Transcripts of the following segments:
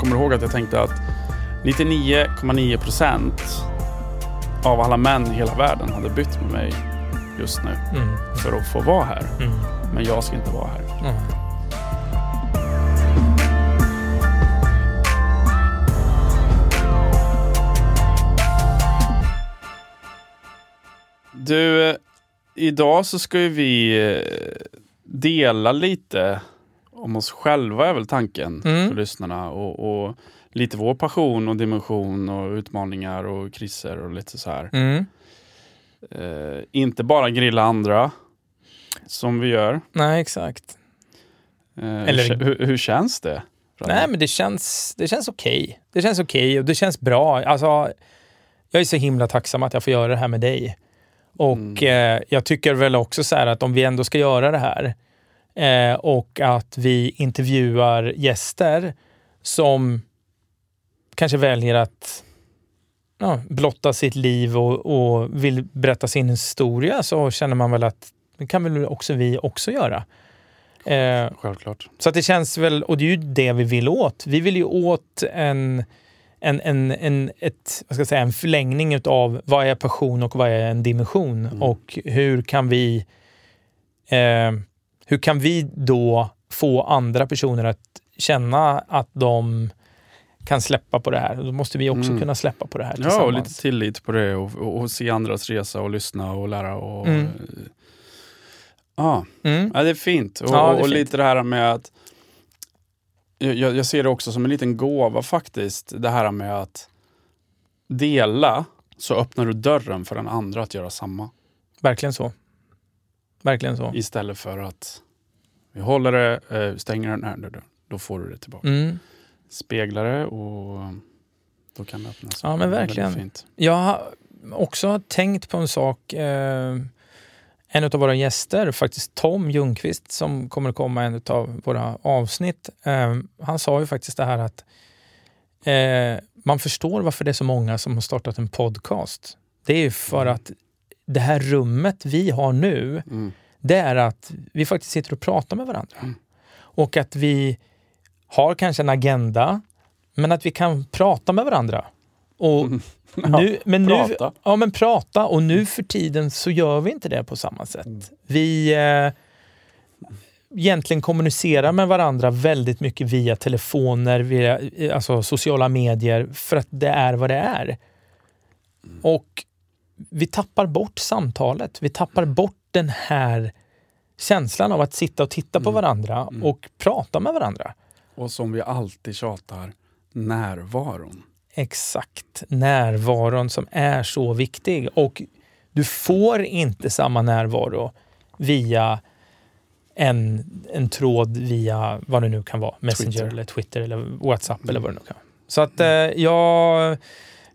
kommer ihåg att jag tänkte att 99,9 procent av alla män i hela världen hade bytt med mig just nu Mm. för att få vara här. Mm. Men jag ska inte vara här. Mm. Du, eh, idag så ska ju vi eh, dela lite om oss själva är väl tanken Mm. för lyssnarna. Och, och lite vår passion och dimension och utmaningar och kriser och lite så här. Mm. Eh, inte bara grilla andra som vi gör. Nej, exakt. Eh, Eller- hur, hur, känns det? Nej, men det känns, det känns okej. Det känns okej och det känns bra. Alltså, jag är så himla tacksam att jag får göra det här med dig. Och Mm. eh, jag tycker väl också så här att om vi ändå ska göra det här eh, och att vi intervjuar gäster som kanske väljer att ja, blotta sitt liv och, och vill berätta sin historia så känner man väl att det kan väl också vi också göra. Eh, Självklart. så att det känns väl, och det är ju det vi vill åt. Vi vill ju åt en, en, en, en, ett, vad ska jag säga, en förlängning av vad är passion och vad är en dimension Mm. och hur kan vi eh, hur kan vi då få andra personer att känna att de kan släppa på det här? Då måste vi också Mm. kunna släppa på det här Ja, tillsammans. och lite tillit på det och, och, och se andras resa och lyssna och lära. Och, Mm. Ja, Mm. ja, det är fint. Och, Ja, det är och fint. lite det här med att jag, jag jag ser det också som en liten gåva faktiskt. Det här med att dela så öppnar du dörren för den andra att göra samma. Verkligen så. Verkligen så. Istället för att vi håller det, eh, stänger den här dörren, då får du det tillbaka. Mm. Speglar det och då kan det öppnas. Ja, men verkligen. Fint. Jag har också tänkt på en sak. Eh, en av våra gäster, faktiskt Tom Ljungqvist, som kommer att komma i en av våra avsnitt. Eh, han sa ju faktiskt det här att man förstår varför det är så många som har startat en podcast. Det är ju för Mm. att det här rummet vi har nu, Mm. det är att vi faktiskt sitter och pratar med varandra. Mm. Och att vi har kanske en agenda, men att vi kan prata med varandra. Och Mm. nu, men nu, Prata. Ja, men prata. Och nu för tiden så gör vi inte det på samma sätt. Mm. Vi eh, egentligen kommunicerar med varandra väldigt mycket via telefoner, via eh, alltså sociala medier, för att det är vad det är. Och vi tappar bort samtalet. Vi tappar bort den här känslan av att sitta och titta på Mm. varandra Mm. och prata med varandra. Och som vi alltid tjatar, närvaron. Exakt. Närvaron som är så viktig. Och du får inte samma närvaro via en, en tråd via vad det nu kan vara. Messenger Twitter. eller Twitter eller WhatsApp eller Mm. vad det nu kan vara. Så att eh, jag...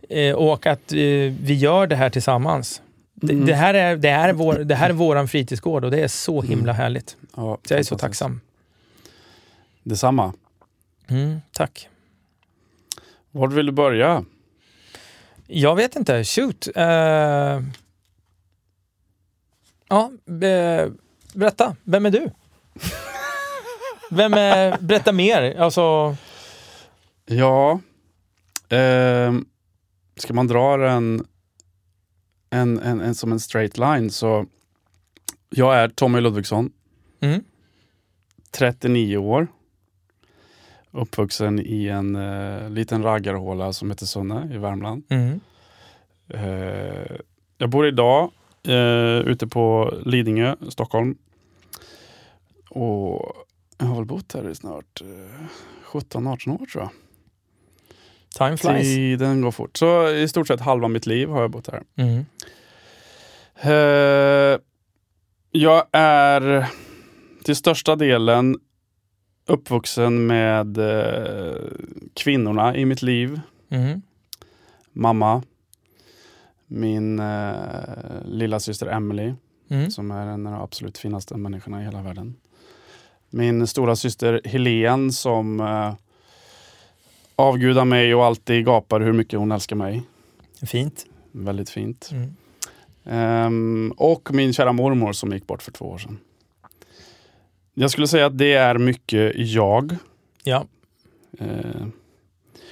Eh, och att eh, vi gör det här tillsammans. Det, Mm. det, här är, det, här är vår, det här är våran fritidsgård och det är så himla Mm. härligt. Ja, jag är så tacksam. Detsamma. Mm, tack. Var vill du börja? Jag vet inte. Shoot. Eh, ja, be, berätta. Vem är du? Vem är, berätta mer. Alltså, Ja, ehm, ska man dra den en, en, en, som en straight line så jag är Tommy Ludvigsson, mm, 39 år. Uppvuxen i en eh, liten raggarhåla som heter Sunne i Värmland. mm, Eh, jag bor idag eh, ute på Lidingö, Stockholm. Och jag har väl bott här i snart eh, 17-18 år tror jag. Time flies. Tiden går fort. Så i stort sett halva mitt liv har jag bott här. Mm, Eh, jag är till största delen uppvuxen med eh, kvinnorna i mitt liv. mm, Mamma, min eh, lilla syster Emily mm, som är en av de absolut finaste människorna i hela världen. Min stora syster Helen som eh, avgudar mig och alltid gapar hur mycket hon älskar mig. fint. Väldigt fint. Mm, Ehm, och min kära mormor som gick bort för två år sedan. Jag skulle säga att det är mycket jag. ja. Eh,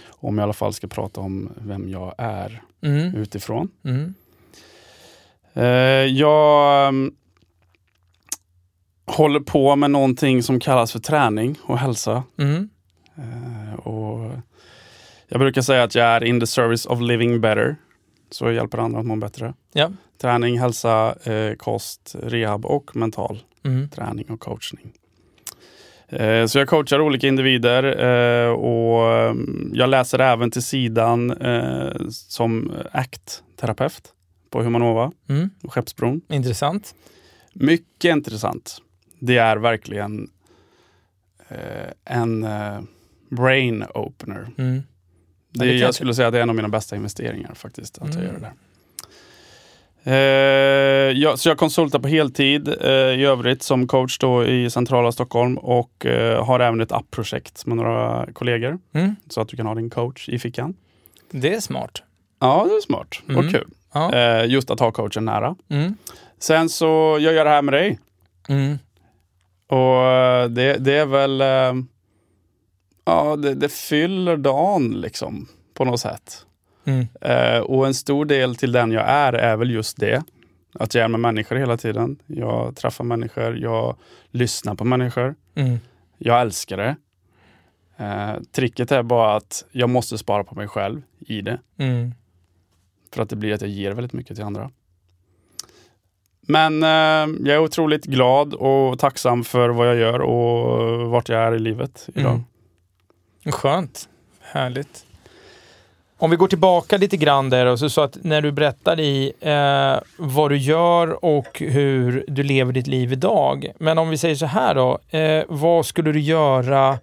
Om jag i alla fall ska prata om vem jag är Mm. utifrån. Mm. Eh, jag mm, håller på med någonting som kallas för träning och hälsa. Eh, och jag brukar säga att jag är in the service of living better. Så jag hjälper andra att må bättre. Ja. Träning, hälsa, eh, kost, rehab och mental Mm. träning och coachning. Eh, Så jag coachar olika individer eh, och mm, jag läser även till sidan eh, som ACT-terapeut på Humanova Mm. och Skeppsbron. Intressant. Mycket intressant. Det är verkligen eh, en eh, brain opener. Mm. Det, det jag jag skulle säga att det är en av mina bästa investeringar faktiskt. Att jag Mm. gör det där. Eh, jag, så jag konsultar på heltid eh, i övrigt som coach då i centrala Stockholm och eh, har även ett appprojekt med några kollegor. Mm. Så att du kan ha din coach i fickan. Det är smart. Ja, det är smart Mm. och kul. Ja. Eh, just att ha coachen nära. Mm. Sen så jag gör det här med dig. Mm. Och eh, det, det är väl... Ja, det, det fyller dagen liksom på något sätt. Mm. Eh, och en stor del till den jag är, är väl just det. Att jag är med människor hela tiden. Jag träffar människor, jag lyssnar på människor. Mm. Jag älskar det. Eh, tricket är bara att jag måste spara på mig själv i det. Mm. För att det blir att jag ger väldigt mycket till andra. Men eh, jag är otroligt glad och tacksam för vad jag gör och vart jag är i livet idag. Mm. Skönt. Härligt. Om vi går tillbaka lite grann där och så, så att när du berättar i eh, vad du gör och hur du lever ditt liv idag. Men om vi säger så här då. Eh, vad skulle du göra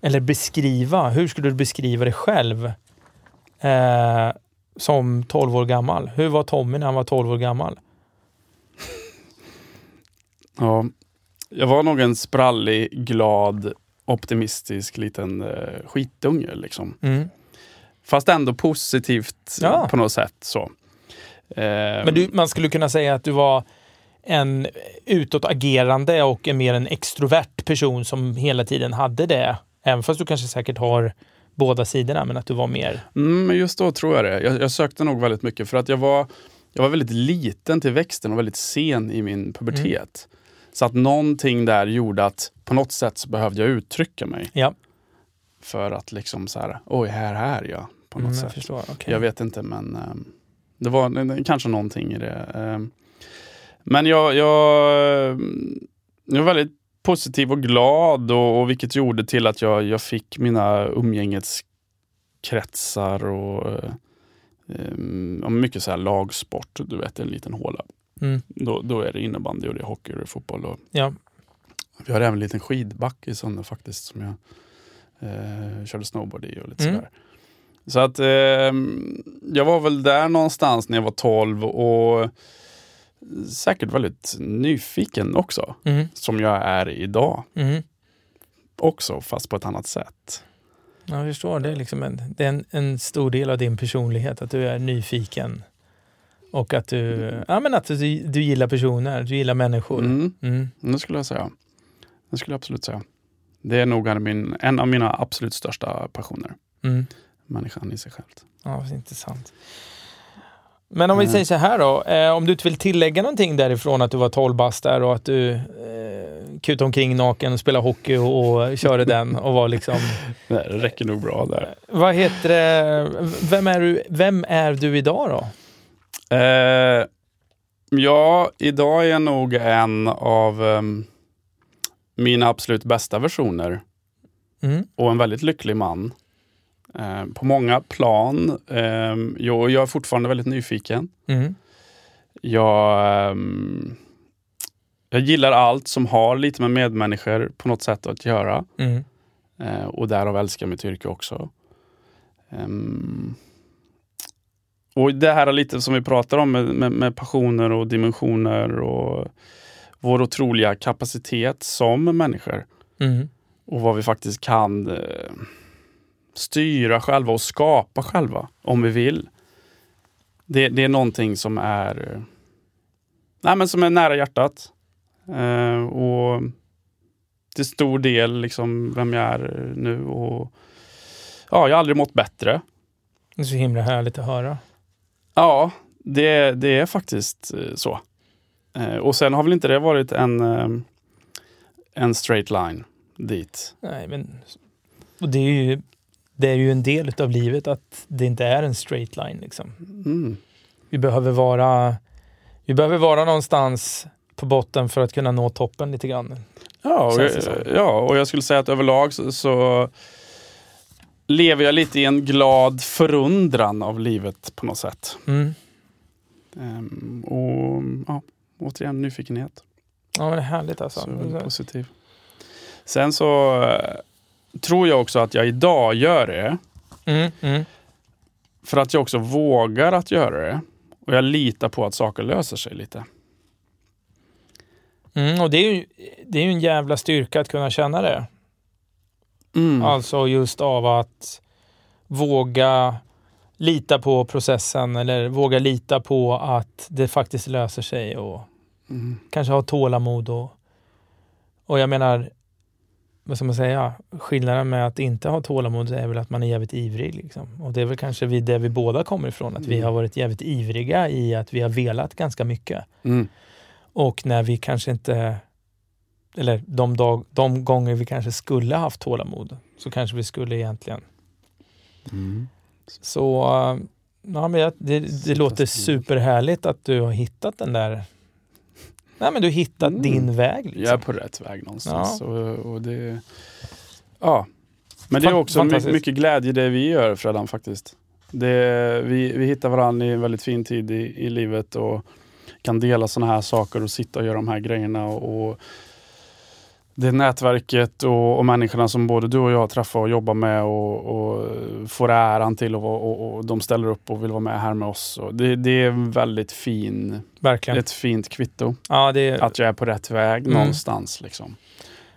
eller beskriva? Hur skulle du beskriva dig själv eh, som 12 år gammal? Hur var Tommy när han var 12 år gammal? Ja, jag var nog en sprallig, glad, optimistisk liten eh, skitunge. Liksom. Mm. Fast ändå positivt Ja. på något sätt. Så. Eh, Men du, man skulle kunna säga att du var en utåtagerande och en mer en extrovert person som hela tiden hade det. Även fast du kanske säkert har båda sidorna, men att du var mer... Mm, men just då tror jag det. Jag, jag sökte nog väldigt mycket för att jag var, jag var väldigt liten till växten och väldigt sen i min pubertet. Så att någonting där gjorde att på något sätt så behövde jag uttrycka mig. Ja, För att liksom så här, oj här är jag. På något mm, jag sätt. förstår. Okej. Jag vet inte men ehm, det var det- kanske någonting i det. ehm. men jag, jag, jag var väldigt positiv och glad och, och vilket gjorde till att jag, jag fick mina umgängeskretsar och ja, mycket så här lagsport. Du vet en liten håla. Mm. Då, då är det innebandy och det är hockey och det är fotboll. Och Ja. vi har även en liten skidbacke i Sunne faktiskt som jag eh, körde snowboard i och lite Mm. sådär. Så att ehm, jag var väl där någonstans när jag var 12 och säkert väldigt nyfiken också. Mm. Som jag är idag Mm. också, fast på ett annat sätt. Ja, jag förstår. Det är, liksom en, det är en, en stor del av din personlighet, att du är nyfiken. Och att du, ja, men att du, du gillar personer, du gillar människor. Mm, Mm. det skulle jag säga. Det skulle jag absolut säga. Det är nog min, en av mina absolut största passioner. Mm. Människan i sig själv. Ja, intressant. Men om vi Mm. säger så här då, eh, om du inte vill tillägga någonting därifrån att du var 12 bast där och att du eh, kutade omkring naken och spelade hockey och, och körde den och var liksom... Det räcker nog bra där. Vad heter det? Vem är du, vem är du idag då? Eh, ja, idag är jag nog en av ehm, mina absolut bästa versioner Mm. och en väldigt lycklig man. Eh, på många plan. Eh, jag, jag är fortfarande väldigt nyfiken. Mm. Jag, ehm, jag gillar allt som har lite med medmänniskor på något sätt att göra. Mm. Eh, och därav älskar jag mitt yrke också. Ehm, och det här är lite som vi pratar om med, med, med passioner och dimensioner och vår otroliga kapacitet som människor. Mm. Och vad vi faktiskt kan eh, styra själva och skapa själva om vi vill. Det, det är någonting som är, eh, nej, men som är nära hjärtat. Eh, och till stor del liksom vem jag är nu och ja, jag har aldrig mått bättre. Det är så himla härligt att höra. Ja, det, det är faktiskt eh, så. Eh, och sen har väl inte det varit en, eh, en straight line dit. Nej, men och det, är ju, det är ju en del av livet att det inte är en straight line. Liksom. Mm. Vi behöver vara vi behöver vara någonstans på botten för att kunna nå toppen lite grann. Ja, och jag, ja, och jag skulle säga att överlag så, så lever jag lite i en glad förundran av livet på något sätt. Mm. Ehm, och ja, återigen nyfikenhet. Ja, men det är härligt alltså. Så är väl positiv. Sen så eh, tror jag också att jag idag gör det Mm, mm. för att jag också vågar att göra det. Och jag litar på att saker löser sig lite. Mm, och det är, ju, det är ju en jävla styrka att kunna känna det. Mm. Alltså just av att våga lita på processen eller våga lita på att det faktiskt löser sig och Mm. kanske ha tålamod och, och jag menar, vad ska man säga, skillnaden med att inte ha tålamod är väl att man är jävligt ivrig. Liksom. Och det är väl kanske vi, det vi båda kommer ifrån, att vi Mm. har varit jävligt ivriga i att vi har velat ganska mycket. Mm. Och när vi kanske inte, eller de, dag, de gånger vi kanske skulle haft tålamod, så kanske vi skulle egentligen. Mm. Så äh, ja, men jag, det, det låter superhärligt att du har hittat den där, nej men du hittat Mm. din väg. Liksom. Jag är på rätt väg någonstans. Och, och det, ja. Men det är också mycket glädje i det vi gör Fredan faktiskt. Det, vi, vi hittar varandra i en väldigt fin tid i, i livet och kan dela sådana här saker och sitta och göra de här grejerna. Och, och det nätverket och, och människorna som både du och jag träffar och jobbar med och, och får äran till och, och, och de ställer upp och vill vara med här med oss. Det, det är väldigt fin, Verkligen. ett fint kvitto. Ja, det Att jag är på rätt väg Mm. någonstans. Liksom.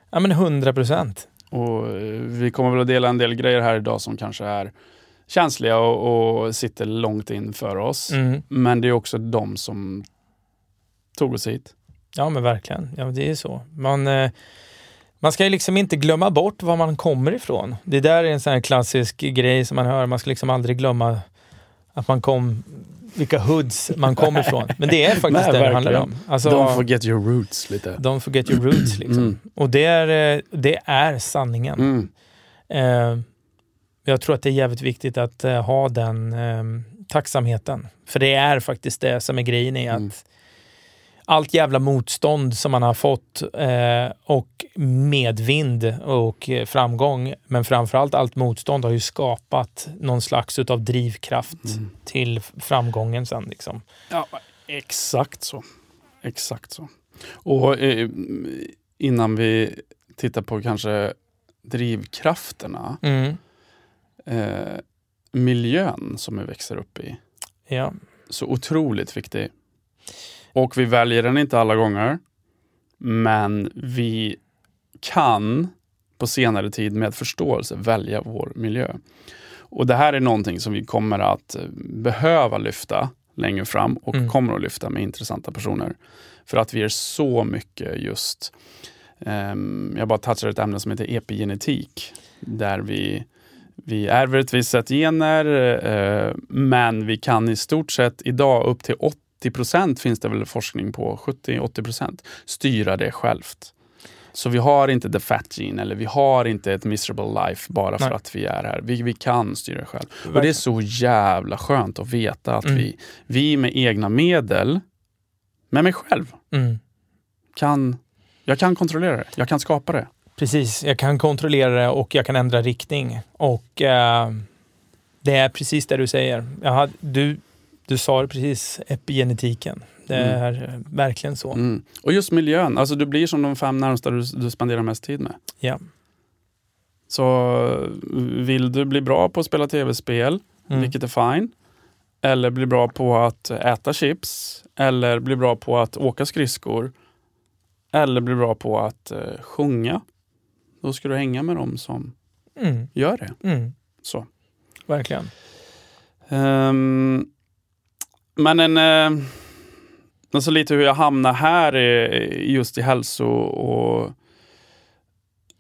ja men 100 procent. Och eh, vi kommer väl att dela en del grejer här idag som kanske är känsliga och, och sitter långt in för oss. Mm. Men det är också de som tog oss hit. Ja men verkligen, ja, det är så. Man, eh, man ska ju liksom inte glömma bort var man kommer ifrån. Det där är en sån här klassisk grej som man hör, man ska liksom aldrig glömma att man kom, vilka hoods man kom ifrån. Men det är faktiskt Nej, det det handlar om. Alltså, Don't forget your roots lite. don't forget your roots liksom. Mm. Och det är, eh, det är sanningen. Mm. Eh, jag tror att det är jävligt viktigt att eh, ha den eh, tacksamheten. För det är faktiskt det som är grejen i att Mm. Allt jävla motstånd som man har fått eh, och medvind och eh, framgång, men framförallt allt motstånd har ju skapat någon slags utav drivkraft Mm. till framgången sen. Liksom. Ja, exakt så. Exakt så. Och eh, innan vi tittar på kanske drivkrafterna, Mm. eh, miljön som vi växer upp i. Ja. så otroligt viktig. Och vi väljer den inte alla gånger. Men vi kan på senare tid med förståelse välja vår miljö. Och det här är någonting som vi kommer att eh, behöva lyfta längre fram och Mm. kommer att lyfta med intressanta personer. För att vi är så mycket just, ehm, jag bara touchar ett ämne som heter epigenetik. Där vi, vi ärver ett visst sätt gener, eh, men vi kan i stort sett idag upp till 80 procent finns det väl forskning på, 70-80 procent, styra det självt. Så vi har inte the fat gene eller vi har inte ett miserable life bara för Nej. att vi är här. Vi, vi kan styra själv. Och det är Verkligen. så jävla skönt att veta att Mm. vi, vi med egna medel, med mig själv, Mm. kan, jag kan kontrollera det. Jag kan skapa det. Precis, jag kan kontrollera det och jag kan ändra riktning. Och eh, det är precis det du säger. Jag hade, du, du sa det precis, epigenetiken. Det Mm. är eh, verkligen så. Mm. Och just miljön, alltså du blir som de fem närmsta du, du spenderar mest tid med. Ja. Så vill du bli bra på att spela tv-spel, Mm. vilket är fine, eller bli bra på att äta chips, eller bli bra på att åka skridskor, eller bli bra på att eh, sjunga, då ska du hänga med dem som Mm. gör det. Mm. Så. Verkligen. Ehm, men en, eh, alltså lite hur jag hamnar här är just i hälso och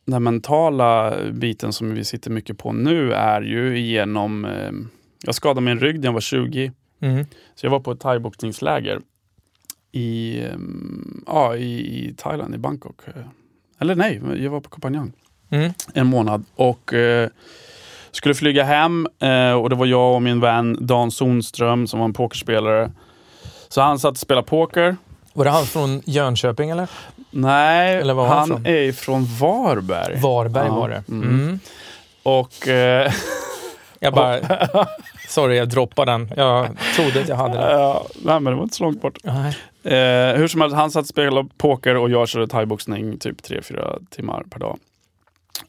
den mentala biten som vi sitter mycket på nu är ju genom... Eh, jag skadade min rygg när jag var 20. Mm. Så jag var på ett thaiboxningsläger i, ehm, ja, i, i Thailand, i Bangkok. Eller nej, jag var på Koh Phangan Mm. en månad och eh, skulle flyga hem eh, och det var jag och min vän Dan Sonström som var en pokerspelare. Så han satt och spelade poker. Var det han från Jönköping eller? Nej, Eller var han han från? är från Varberg. Varberg Ja, var det. mm. Mm. Och eh, Jag bara... Sorry, jag droppade den. Jag trodde att jag hade den. ja, nej, men det var inte så långt bort. Eh, hur som helst, han satt och spelade poker och jag körde thaiboxning typ 3-4 timmar per dag.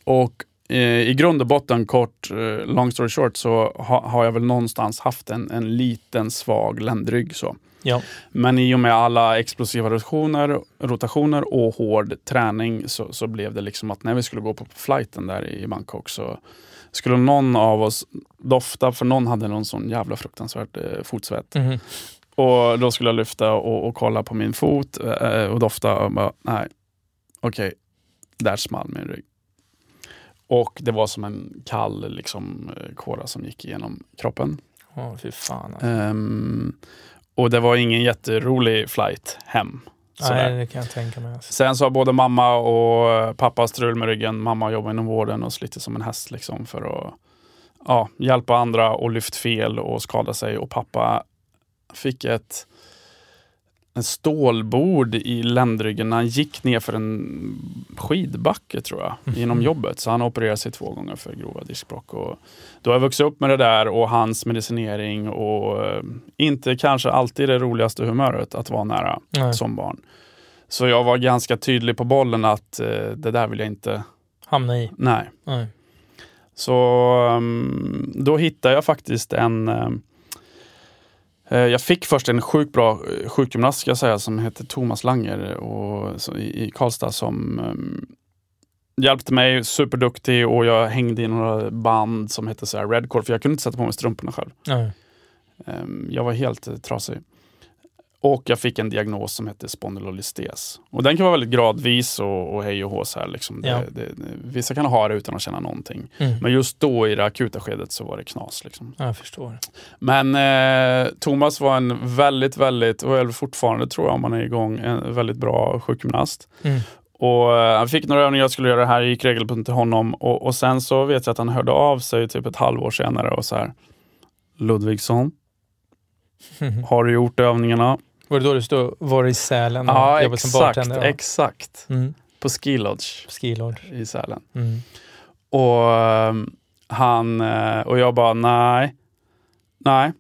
Och i grund och botten, kort, eh, long story short, så ha, har jag väl någonstans haft en, en liten svag ländrygg. Så. Ja. Men i och med alla explosiva rotationer, rotationer och hård träning så, så blev det liksom att när vi skulle gå på flighten där i Bangkok så skulle någon av oss dofta, för någon hade någon sån jävla fruktansvärt eh, fotsvett. Mhm. Och då skulle jag lyfta och, och kolla på min fot eh, och dofta och bara, nej, okej, där small min rygg. Och det var som en kall liksom, eh, kåra som gick igenom kroppen. Åh, fy fan. Alltså. Ehm, och det var ingen jätterolig flight hem. Sådär. Nej, det kan jag tänka mig. Alltså. Sen så har både mamma och pappa strul med ryggen. Mamma jobbar inom vården och sliter som en häst liksom för att ja, hjälpa andra och lyft fel och skada sig. Och pappa fick ett en stålbord i ländryggen när han gick ner för en skidbacke tror jag, genom jobbet. Så han opererade sig två gånger för grova diskbråck. Och då har jag vuxit upp med det där och hans medicinering och eh, inte kanske alltid det roligaste humöret att vara nära Nej. som barn. Så jag var ganska tydlig på bollen att eh, det där vill jag inte, Hamna i. nej. Nej. Så um, då hittade jag faktiskt en eh, jag fick först en sjukt bra eh, sjukgymnast ska jag säga, som heter Thomas Langer och, så, i, i Karlstad som um, hjälpte mig, superduktig och jag hängde i några band som hette så här Redcore för jag kunde inte sätta på mig strumporna själv. Nej. Ehm, Jag var helt eh, trasig. Och jag fick en diagnos som hette spondylolystes. Och den kan vara väldigt gradvis och, och hej och hå. Så här, liksom. Ja. det, det, vissa kan ha det utan att känna någonting. Mm. Men just då i det akuta skedet så var det knas. Liksom. Jag förstår. Men eh, Thomas var en väldigt, väldigt, och är fortfarande tror jag om man är igång, en väldigt bra sjukgymnast. Mm. Och eh, han fick några övningar jag skulle göra det här, gick regelbundet till honom och, och sen så vet jag att han hörde av sig typ ett halvår senare och så här Ludvigsson, har du gjort övningarna? Var det då du stod, var i Sälen och Ja, jobbade som exakt, bartender? Ja. exakt. Mm. På Ski Lodge Skilord. i Sälen. Mm. Och ehm, han, eh, och jag bara nej, nej.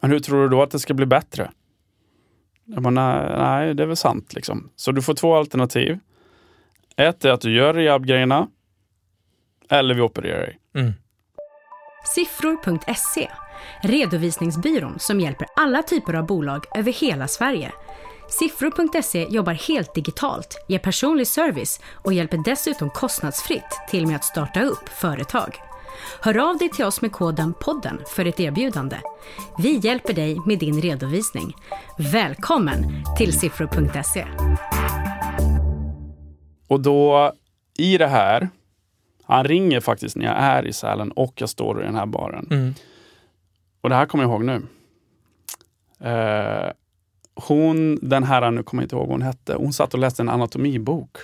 Men hur tror du då att det ska bli bättre? Jag bara nej, nej det är väl sant liksom. Så du får två alternativ. Ett är att du gör rehabgrejerna. Eller vi opererar dig. Mm. Siffror.se, redovisningsbyrån som hjälper alla typer av bolag över hela Sverige. Siffror.se jobbar helt digitalt, ger personlig service och hjälper dessutom kostnadsfritt till med att starta upp företag. Hör av dig till oss med koden podden för ett erbjudande. Vi hjälper dig med din redovisning. Välkommen till siffror.se. Och då i det här, han ringer faktiskt när jag är i Sälen och jag står i den här baren. Mm. Och det här kommer jag ihåg nu. Eh, hon, den här, nu kommer jag inte ihåg vad hon hette, hon satt och läste en anatomibok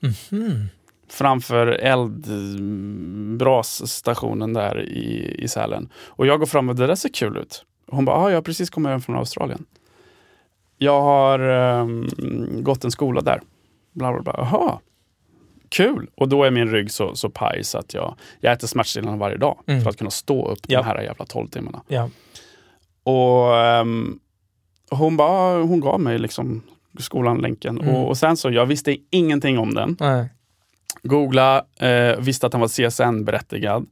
Mhm. framför eldbrasstationen där i, i Sälen. Och jag går fram och det där ser kul ut. Hon bara, ah, jag har precis kommit hem från Australien. Jag har ehm, gått en skola där. Bla, bla, bla. Aha, kul! Och då är min rygg så, så paj så att jag, jag äter smärtstillande varje dag Mm. för att kunna stå upp Ja. de här jävla 12 timmarna. Ja. Och ehm, hon, bara, hon gav mig liksom skolan länken. Mm. Och, och sen så, jag visste ingenting om den. Nej. Googla, eh, visste att han var CSN-berättigad.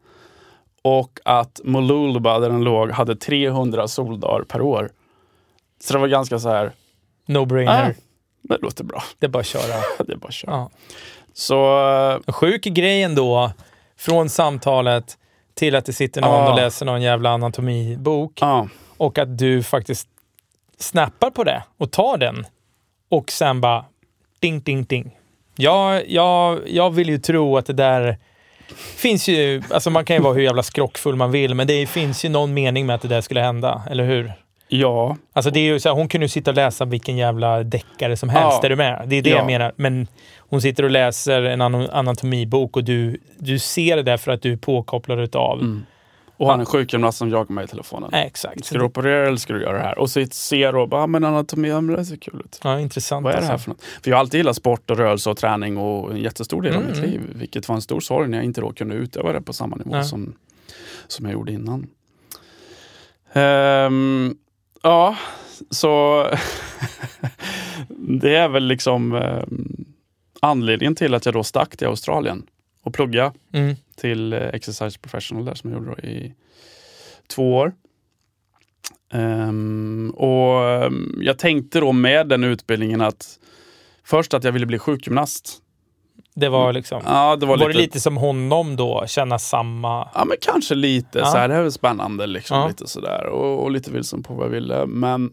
Och att Mooloolaba, där den låg, hade 300 soldagar per år. Så det var ganska så här, No-brainer. ah, det låter bra. Det är bara att köra. Det är bara att köra. Ja. Så eh, Sjuk grej ändå. Från samtalet till att det sitter någon Ja. och läser någon jävla anatomibok. ja, Och att du faktiskt snappar på det och tar den. Och sen bara ding, ding, ding. Jag, jag, jag vill ju tro att det där finns ju, alltså man kan ju vara hur jävla skrockfull man vill, men det finns ju någon mening med att det där skulle hända, eller hur? Ja, Alltså det är ju så här, hon kunde ju sitta och läsa vilken jävla deckare som helst. Ja. Är du med? Det är det Ja. jag menar. Men hon sitter och läser en anatomibok och du, du ser det där för att du är påkopplad utav. Mm. och han är sjukgymnast som jagar mig i telefonen. Nej, exakt. Ska du operera eller ska du göra det här? Och så ser bara, ah, men anatomi, ja, men det ser kul ut. Ja, intressant. Vad är det här alltså. för något? För jag har alltid gillat sport och rörelse och träning och en jättestor del av mitt Mm. liv. Vilket var en stor sorg när jag inte då kunde utöva det på samma nivå Ja. som, som jag gjorde innan. Ehm, ja, så det är väl liksom ehm, anledningen till att jag då stack till Australien och plugga Mm. till eh, Exercise Professional där som jag gjorde i två år. Ehm, och ehm, jag tänkte då med den utbildningen att först att jag ville bli sjukgymnast. Det var liksom... Mm. Ja, det var, var, lite, det lite som honom då? Känna samma... Ja, men kanske lite. Ja. Så här, det här är spännande liksom. Ja. Lite sådär. Och, och lite vilsen på vad jag ville. Men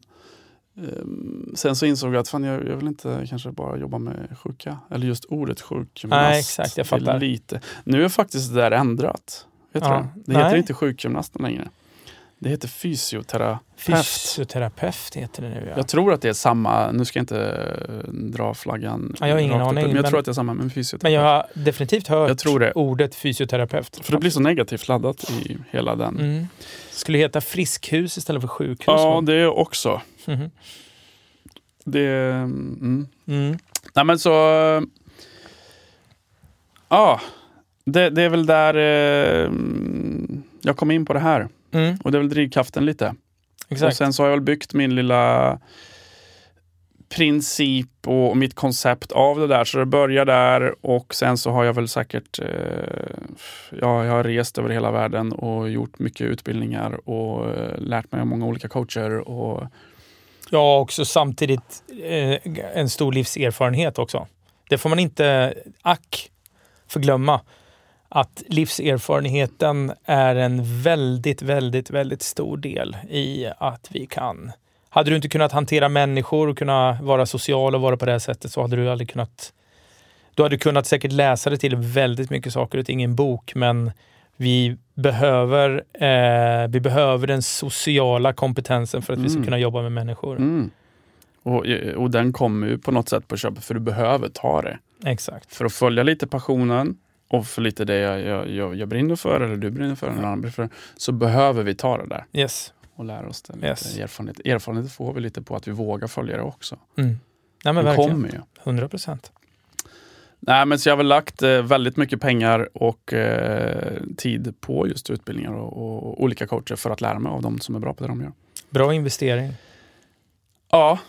ehm, sen så insåg jag att fan, jag, jag vill inte kanske bara jobba med sjuka. Eller just ordet sjukgymnast. Nej, exakt, jag fattar. Lite. Nu är faktiskt det där ändrat. Du Ja. det? Det heter Nej. inte sjukgymnast längre. Det heter fysioterapeut. Fysioterapeut heter det nu ja. Jag tror att det är samma, nu ska jag inte eh, dra flaggan. Ja, jag har ingen aning, Men jag men- tror att det är samma med fysioterapeut. Men jag har definitivt hört Jag tror det. ordet fysioterapeut. För det blir så negativt laddat i hela den. Mm. Skulle heta friskhus istället för sjukhus. Ja, det är också. Mhm. Det, mm. Mm. Nej men så... Ja, det, det är väl där eh, jag kom in på det här. Mm. Och det är väl drivkraften lite. Och Exakt. sen så har jag väl byggt min lilla princip och mitt koncept av det där. Så det börjar där och sen så har jag väl säkert, eh, ja, jag har rest över hela världen och gjort mycket utbildningar och eh, lärt mig av många olika coacher. Och, Ja, också samtidigt eh, en stor livserfarenhet också. Det får man inte, ack, förglömma. Att livserfarenheten är en väldigt, väldigt, väldigt stor del i att vi kan... Hade du inte kunnat hantera människor och kunna vara social och vara på det här sättet så hade du aldrig kunnat... Du hade kunnat säkert läsa det till väldigt mycket saker och ting i en bok, men vi behöver, eh, vi behöver den sociala kompetensen för att vi ska Mm. kunna jobba med människor. mm. och, och den kommer ju på något sätt på köpet för du behöver ta det. Exakt. För att följa lite passionen och för lite det jag, jag, jag, jag brinner för eller du brinner för eller någon annan brinner för så behöver vi ta det där Yes. och lära oss det. Yes. erfarenhet. erfarenhet får vi lite på att vi vågar följa det också. Mm. Nej, men det verkligen. kommer ju. 100 procent. Nej, men så jag har väl lagt eh, väldigt mycket pengar och eh, tid på just utbildningar och, och olika coacher för att lära mig av dem som är bra på det de gör. Bra investering. Ja,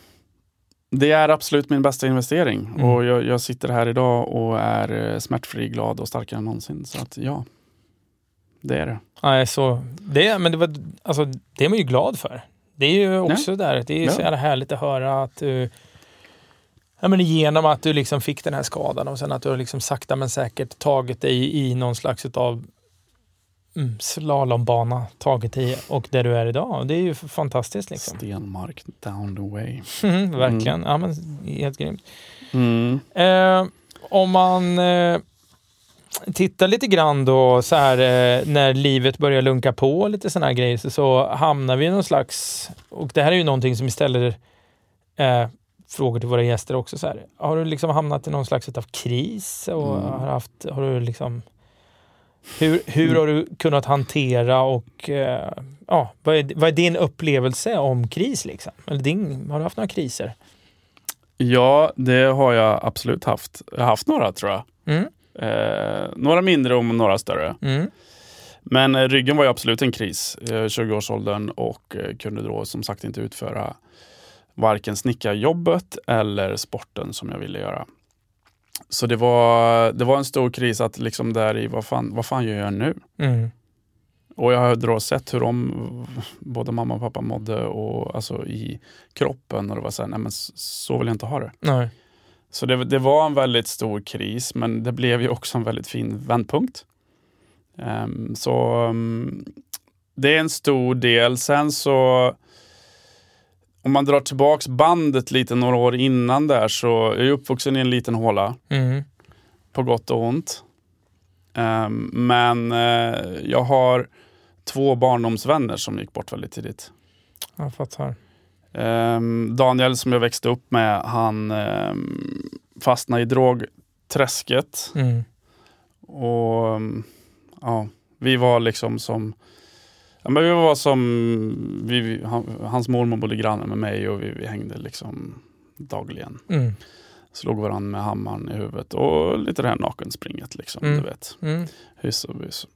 det är absolut min bästa investering Mm. och jag, jag sitter här idag och är eh, smärtfri, glad och starkare än någonsin. Så att ja, det är det. Nej, så det, men det, var, alltså, det är man ju glad för. Det är ju också där. Det är så jävla härligt att höra att du Ja, men genom att du liksom fick den här skadan och sen att du har liksom sakta men säkert tagit dig i någon slags utav mm, slalombana, tagit dig och där du är idag. Det är ju fantastiskt liksom. Stenmark down the way. Mm, verkligen. Ja, men, helt grymt. Mm. Eh, om man eh, tittar lite grann då så här eh, när livet börjar lunka på lite sådana här grejer så, så hamnar vi i någon slags, och det här är ju någonting som vi ställer eh, frågor till våra gäster också. Så här. Har du liksom hamnat i någon slags av kris? Och Mm. har, haft, har du liksom hur, hur har du kunnat hantera och eh, ja, vad, är, vad är din upplevelse om kris? Liksom? Eller din, har du haft några kriser? Ja, det har jag absolut haft. Jag har haft några tror jag. Mm, Eh, några mindre och några större. mm, Men eh, ryggen var ju absolut en kris i 20-årsåldern och eh, kunde då som sagt inte utföra varken snickarjobbet eller sporten som jag ville göra. Så det var, det var en stor kris att liksom där i, vad fan, vad fan gör jag nu? mm. Och jag har då sett hur de, både mamma och pappa mådde och alltså i kroppen och det var så här, nej men så vill jag inte ha det. Nej. Så det, det var en väldigt stor kris, men det blev ju också en väldigt fin vändpunkt. Ehm, så um, det är en stor del. Sen så, om man drar tillbaks bandet lite några år innan där så jag är uppvuxen i en liten håla. Mm. På gott och ont. Um, men uh, jag har två barndomsvänner som gick bort väldigt tidigt. Jag fattar. Um, Daniel som jag växte upp med, han um, fastnade i drogträsket. Mm. Och ja, vi var liksom som Ja, men vi var som, vi, han, hans mormor bodde granne med mig och vi, vi hängde liksom dagligen. Mm. Slog varandra med hammaren i huvudet och lite det här nakenspringet liksom, Mm. du vet. Mm. Hyss och bys.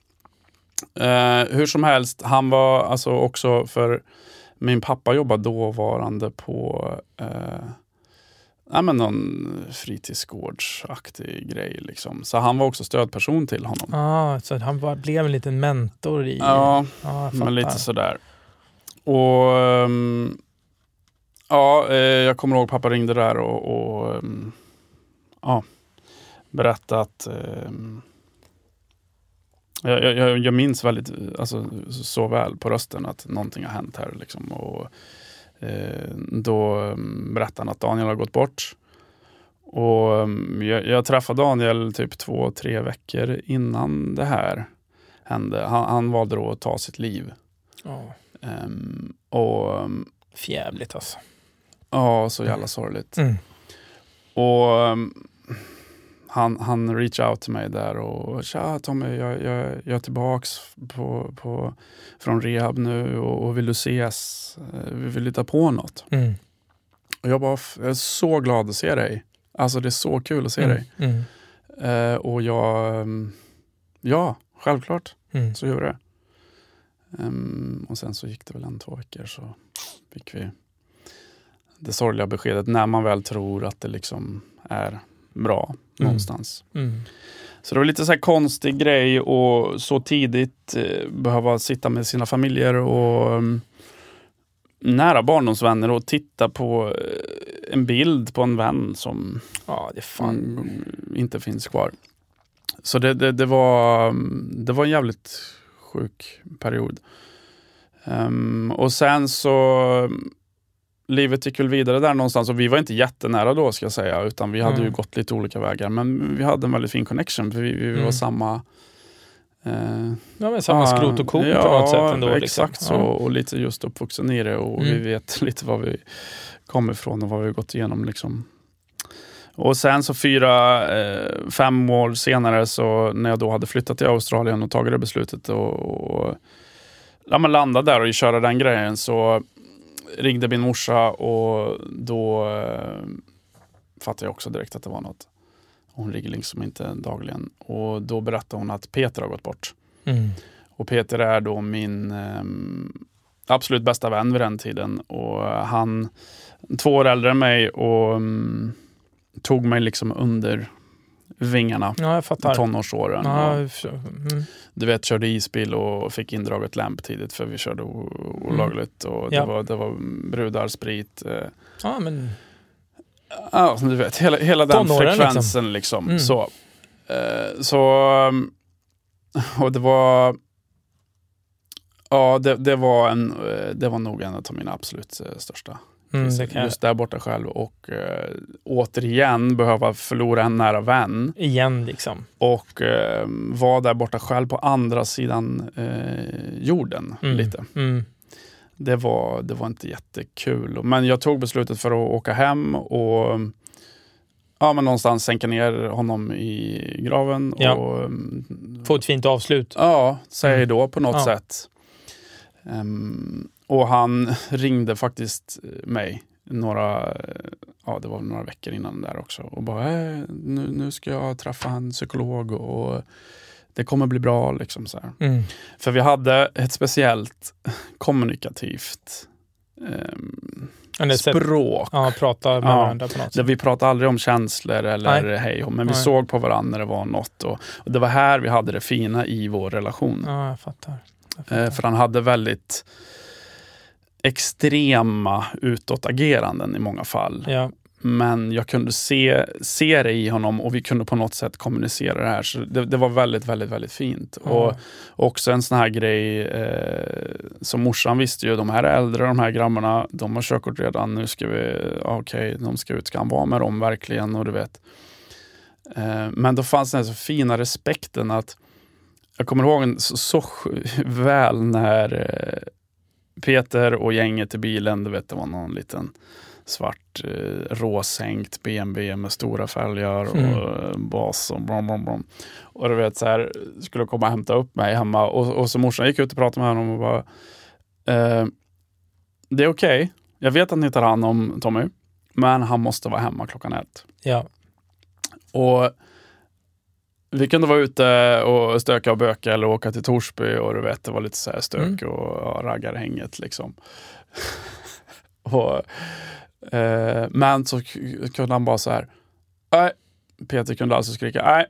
Eh, hur som helst, han var alltså också för min pappa jobbade dåvarande på eh, ja, men någon fritidsgårdsaktig grej. Liksom. Så han var också stödperson till honom. Ah, så han var, blev en liten mentor i... Ja, fattar. men lite sådär. Och ehm, ja, eh, jag kommer ihåg pappa ringde där och, och ehm, ja, berättade att ehm, jag, jag, jag minns väldigt alltså, så väl på rösten att någonting har hänt här. Liksom, och, då um, berättade han att Daniel har gått bort. Och ehm, jag, jag träffade Daniel typ två, tre veckor innan det här hände. Han, han valde då att ta sitt liv. Ja, Ehm, och ehm, Fjävligt alltså. ja, så jävla sorgligt. Mm. Och han, han reachade out till mig där och tja Tommy, jag, jag, jag är tillbaks på, på, från rehab nu och, och vill du ses? Eh, Vi vill hitta på något. Mm. Och jag bara, "F- jag är så glad att se dig. Alltså det är så kul att se dig. Mm. Eh, och jag, ehm, ja, självklart. Mm. Så gjorde det. Ehm, och sen så gick det väl en, två veckor så fick vi det sorgliga beskedet när man väl tror att det liksom är bra Mm. någonstans. Mm. Så det var lite så konstig grej och så tidigt eh, behöva sitta med sina familjer och um, nära barndomsvänner och titta på eh, en bild på en vän som Ja, det fan... mm, inte finns kvar. Så det, det, det, var, mm, det var en jävligt sjuk period. Ehm, och sen så, mm, livet gick väl vidare där någonstans och vi var inte jättenära då ska jag säga, utan vi hade Mm. ju gått lite olika vägar. Men vi hade en väldigt fin connection, för vi, vi var Mm. samma eh, Ja, men samma ja, skrot och korn ja, på något sätt ändå. exakt liksom. så. Och lite just uppvuxen i det och vi Mm. vet lite var vi kommer ifrån och vad vi har gått igenom. Liksom. Och sen så fyra, eh, fem år senare så när jag då hade flyttat till Australien och tagit det beslutet och, och ja, landade där och köra den grejen så ringde min morsa och då eh, fattade jag också direkt att det var något. Hon ringer liksom inte dagligen och då berättade hon att Peter har gått bort. Mm. Och Peter är då min ehm, absolut bästa vän vid den tiden. Och han, två år äldre än mig och mm, tog mig liksom under vingarna Ja, jag fattar. tonårsåren. Ja, jag mm. du vet, körde isbil och fick indraget lämp tidigt för vi körde o- olagligt. Och det, Ja. var, det var brudar, sprit. Eh, ja, men ja, du vet, hela, hela den Tonåren, liksom. frekvensen. Liksom. Mm. Så, eh, så, um, och det var Ja, det, det, var en, eh, det var nog en av mina absolut eh, största. Mm, kan Just där borta själv och eh, återigen behöva förlora en nära vän igen liksom. och eh, vara där borta själv på andra sidan eh, jorden Mm. lite. Mm. Det var, det var inte jättekul. Men jag tog beslutet för att åka hem och ja, men någonstans sänka ner honom i graven. Ja. Och, mm, Få ett fint avslut. ja, säga Mm. då på något Ja. sätt. Ehm, och han ringde faktiskt mig några, ja, det var några veckor innan där också och bara äh, nu, nu ska jag träffa en psykolog och det kommer bli bra. Liksom så. Mm. För vi hade ett speciellt kommunikativt sätt- språk. Ja, prata med Ja. varandra på något sätt. vi pratade aldrig om känslor eller Nej. hej men vi Nej. såg på varandra när det var något. Och, och det var här vi hade det fina i vår relation. Ja, jag fattar. Eh, för han hade väldigt extrema utåtageranden i många fall. ja. men jag kunde se, se det i honom och vi kunde på något sätt kommunicera det här. Så det, det var väldigt, väldigt, väldigt fint. Mm. Och också en sån här grej eh, som morsan visste ju, de här är äldre de här grabbarna, de har körkort redan, nu ska vi, okej, de ska ut, ska han vara med dem verkligen? Och du vet. Eh, men då fanns den här så fina respekten att jag kommer ihåg en så, så väl när eh, Peter och gänget i bilen, du vet det var någon liten svart eh, råsänkt BMW med stora fälgar och Mm. bas och brom, brom, brom. Och du vet så här, skulle komma och hämta upp mig hemma och, och så morsan gick ut och pratade med honom och bara eh, Det är okej, jag vet att ni tar hand om Tommy, men han måste vara hemma klockan ett. Ja. Och vi kunde vara ute och stöka och böka eller åka till Torsby och du vet, det var lite så här stök Mm. och ja, raggarhänget liksom. och, eh, men så kunde han bara så här, nej, Peter kunde alltså skrika, nej,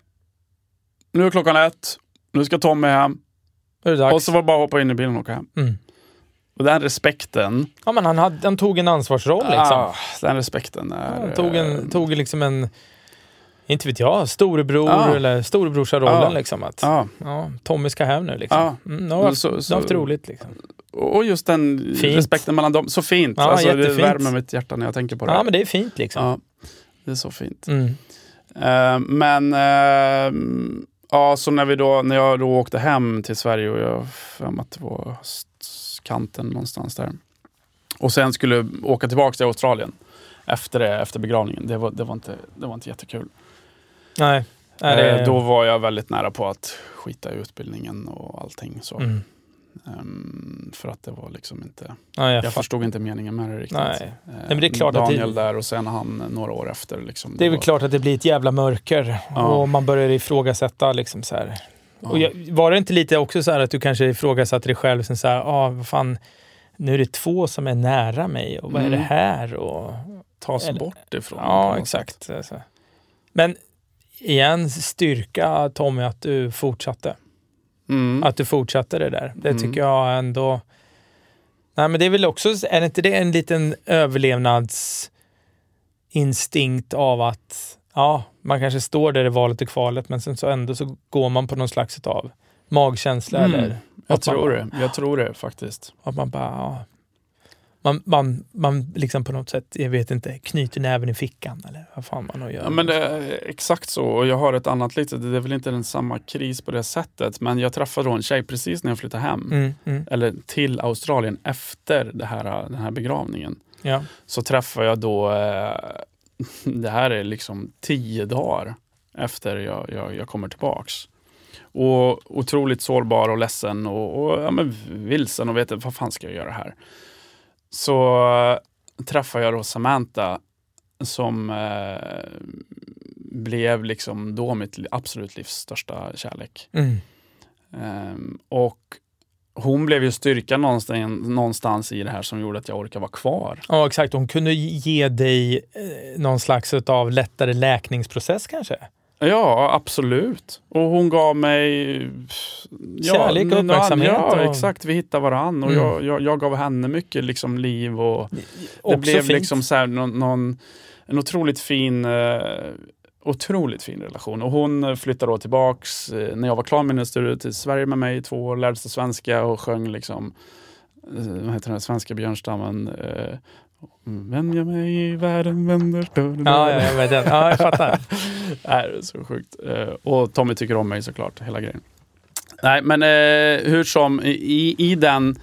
nu är klockan ett, nu ska Tommy hem. Och så var det bara att hoppa in i bilen och åka hem. Mm. Och den respekten, Ja, men han, hade, han tog en ansvarsroll liksom. ah, den respekten är... Han tog, eh, en, tog liksom en, inte vet jag, storebror Ja. eller storebrorsa-rollen. Ja. Liksom, att, ja. Ja, Tommy ska hem nu. Liksom. Ja. Mm, nu har Så- haft, så- haft roligt. Liksom. och just den Fint. respekten mellan dem. Så fint. Ja, alltså, det värmer mitt hjärta när jag tänker på det. Ja, men det är fint liksom. Ja, det är så fint. Mm. Eh, men eh, ja, så när, vi då, när jag då åkte hem till Sverige och jag för att det var kanten någonstans där. Och sen skulle åka tillbaka till Australien efter, det, efter begravningen. Det var, det, var inte, det var inte jättekul. Nej. Nej, det, Eh, då var jag väldigt nära på att skita i utbildningen och allting. Så. mm. Ehm, för att det var liksom inte... ja, jag Jag fattar. förstod inte meningen med det riktigt. Nej. Eh, men det är klart att det- Daniel där och sen han några år efter. Liksom, Det är väl var- klart att det blir ett jävla mörker Ja. och man börjar ifrågasätta. Liksom så här. Ja. Och jag, var det inte lite också så här att du kanske ifrågasatte dig själv? Som så här, ah, vad fan, nu är det två som är nära mig och vad är Mm. det här? Och, tas Eller- bort ifrån. ja, exakt. Alltså. Men igen, styrka Tommy att du fortsatte. Mm. Att du fortsatte det där. Det Mm. tycker jag ändå... Nej, men det är väl också, är det inte det en liten överlevnadsinstinkt av att ja, man kanske står där i valet och kvalet, men sen så ändå så går man på någon slags av magkänsla Mm. eller Jag att man- tror det. Jag tror det faktiskt. att man bara, ja. Man, man, man liksom på något sätt, jag vet inte, knyter näven i fickan eller vad fan man nu gör. Ja, men det är exakt så. Och jag har ett annat litet, det är väl inte den samma kris på det sättet, men jag träffade då en tjej precis när jag flyttade hem. Mm, mm, Eller till Australien efter det här, den här begravningen. ja. Så träffade jag då, eh, det här är liksom tio dagar efter jag, jag, jag kommer tillbaks. Och otroligt sårbar och ledsen och, och ja, vilsen och vet inte, vad fan ska jag göra här? Så eh, träffade jag då Samantha som eh, blev liksom då mitt absolut livs största kärlek. Mm. Ehm, och hon blev ju styrkan någonstans, någonstans i det här som gjorde att jag orkade vara kvar. Ja, exakt. Hon kunde ge dig eh, någon slags av lättare läkningsprocess kanske? Ja, absolut. Och hon gav mig... Kärlek och uppmärksamhet Ja, och- exakt. Vi hittade varann och Mm. jag, jag, jag gav henne mycket liksom, liv. och Det blev fint. liksom så här, någon, någon, en otroligt fin, eh, otroligt fin relation. Och hon eh, flyttade då tillbaks eh, när jag var klar med min studie till Sverige med mig i två år, lärde sig svenska och sjöng liksom, eh, vad heter den, svenska björnstammen. Eh, Vänja mig i världen vänder. Ja, ja, jag vet. Ja, jag fattar. Nej, det är så sjukt. Eh, och Tommy tycker om mig såklart, hela grejen. Nej, men eh, hur som, i, i den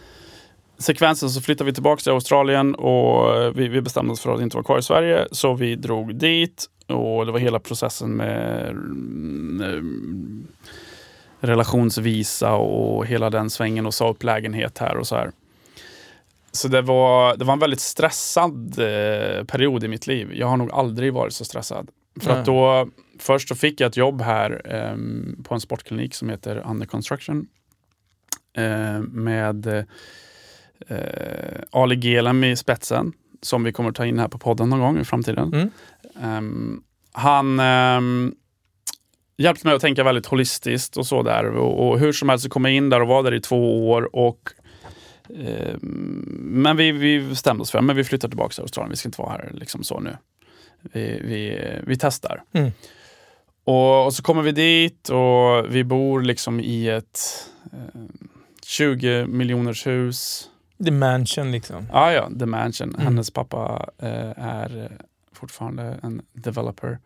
sekvensen så flyttade vi tillbaka till Australien och eh, vi, vi bestämde oss för att inte vara kvar i Sverige. Så vi drog dit och det var hela processen med mm, relationsvisa och hela den svängen och sa upp lägenhet här och så här. Så det var, det var en väldigt stressad eh, period i mitt liv. Jag har nog aldrig varit så stressad. För Nej. att då, först så fick jag ett jobb här ehm, på en sportklinik som heter Under Construction. Eh, med eh, Ali Gelem i spetsen, som vi kommer ta in här på podden någon gång i framtiden. Mm. Ehm, han ehm, hjälpte mig att tänka väldigt holistiskt och så där. Och, och hur som helst så kom jag in där och var där i två år. Och, men vi, vi bestämde oss för att vi flyttar tillbaka till Australien, vi ska inte vara här liksom så nu. vi, vi, vi testar. Mm. Och, och så kommer vi dit och vi bor liksom i ett eh, 20 miljoners hus. The mansion liksom. Ah, ja, The Mansion. Mm. Hennes pappa eh, är fortfarande en developer.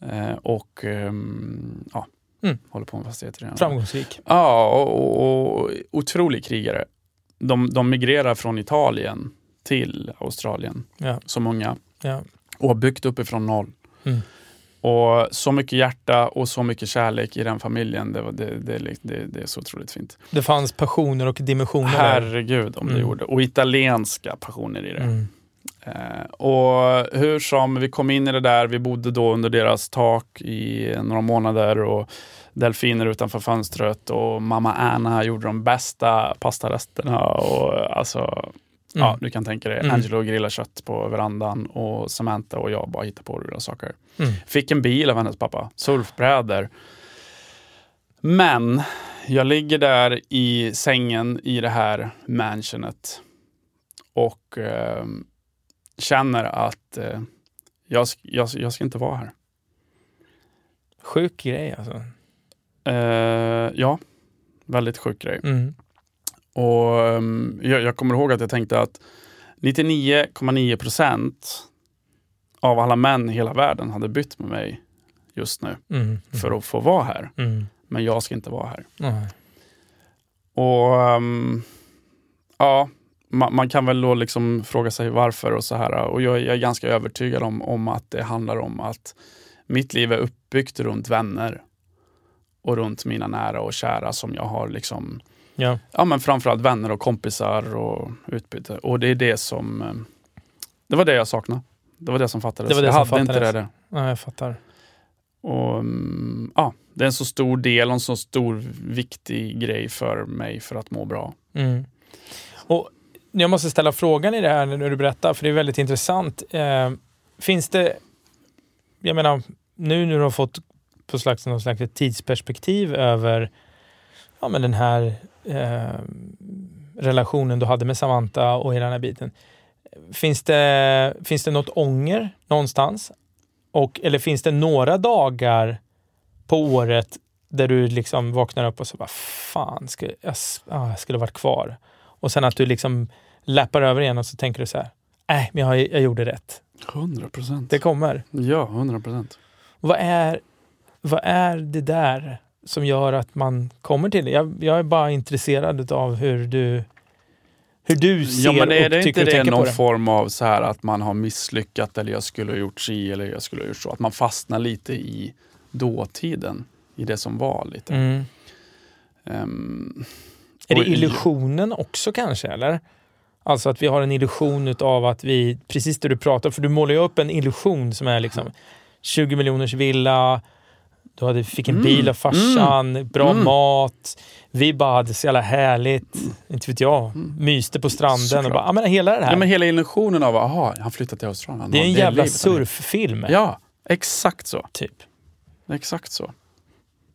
Eh, och ehm, ja, Mm. håller på med fastigheter. redan. Framgångsrik. Ja, och, och, och otrolig krigare. De, de migrerar från Italien till Australien, Ja. så många, Ja. och har byggt uppifrån noll. Mm. Och så mycket hjärta och så mycket kärlek i den familjen. Det, var, det, det, det, det är så otroligt fint. Det fanns passioner och dimensioner. Herregud om det Mm. gjorde. Och italienska passioner i det. Mm. Eh, och hur som, vi kom in i det där, vi bodde då under deras tak i några månader och delfiner utanför fönstret och mamma Anna gjorde de bästa pastaresterna och alltså, ja Mm. du kan tänka dig, Mm. Angelo grillade kött på verandan och Samantha och jag bara hittade på roliga saker. Mm. Fick en bil av hennes pappa, surfbrädor. Men jag ligger där i sängen i det här mansionet och eh, känner att eh, jag, jag, jag ska inte vara här. Sjuk grej alltså. Eh, ja, väldigt sjuk grej. Mm. Och ehm, jag, jag kommer ihåg att jag tänkte att 99,9 procent av alla män i hela världen hade bytt med mig just nu Mm. för att få vara här. Mm. Men jag ska inte vara här. Och ehm, ja, man, man kan väl då liksom fråga sig varför och så här. Och jag, jag är ganska övertygad om, om att det handlar om att mitt liv är uppbyggt runt vänner och runt mina nära och kära som jag har liksom, Ja. ja men framförallt vänner och kompisar och utbyte. Och det är det som, eh, det var det jag saknade. Det var det som fattades. Det var det jag som hade inte fattades. det där. ja, jag fattar. Och, mm, ja, det är en så stor del och en så stor viktig grej för mig för att må bra. Mm. Och jag måste ställa frågan i det här när du berättar, för det är väldigt intressant. Eh, finns det, jag menar, nu när du har fått på slags, någon slags tidsperspektiv över ja, men den här eh, relationen du hade med Samantha och hela den här biten. Finns det, finns det något ånger någonstans? Och, eller finns det några dagar på året där du liksom vaknar upp och så bara fan, skulle, jag, ah, jag skulle varit kvar. Och sen att du liksom lappar över igen och så tänker du så här, nej, men jag, jag gjorde rätt. 100 procent. Det kommer. Ja, 100 procent. Vad är, vad är det där som gör att man kommer till det? Jag, jag är bara intresserad av hur du, hur du ser Ja, men är och det tycker inte och det någon form av så här att man har misslyckats eller jag skulle ha gjort si eller jag skulle ha gjort så. Att man fastnar lite i dåtiden, i det som var lite. Mm. Ehm, Är det och- illusionen också kanske, eller? Alltså att vi har en illusion av att vi, precis det du pratar för du målar ju upp en illusion som är liksom 20 miljoners villa, du hade, fick en Mm, bil av farsan, bra mm. mat, vi bara hade så jävla härligt, inte vet jag, myste på stranden och Såklart. bara, ja men hela det här. Ja, men hela illusionen av att han flyttat till Australien. Det är en jävla surffilm, Ja, exakt så. typ. Exakt så.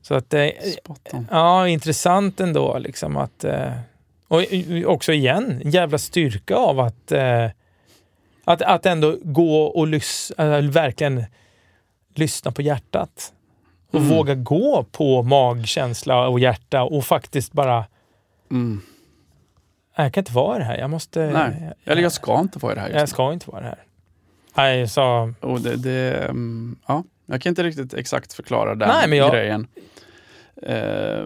Så att det on. Ja, intressant ändå liksom att... Eh, och också igen, en jävla styrka av att, eh, att, att ändå gå och lys, äh, verkligen lyssna på hjärtat. Och Mm. våga gå på magkänsla och hjärta och faktiskt bara, Mm. "Nej, jag kan inte vara det här. Jag måste... Nej, eller jag ska inte vara det här just jag ska inte vara det här. Nej, sa... Och det, det, mm, ja, jag kan inte riktigt exakt förklara den Nej, men jag- grejen. Eh,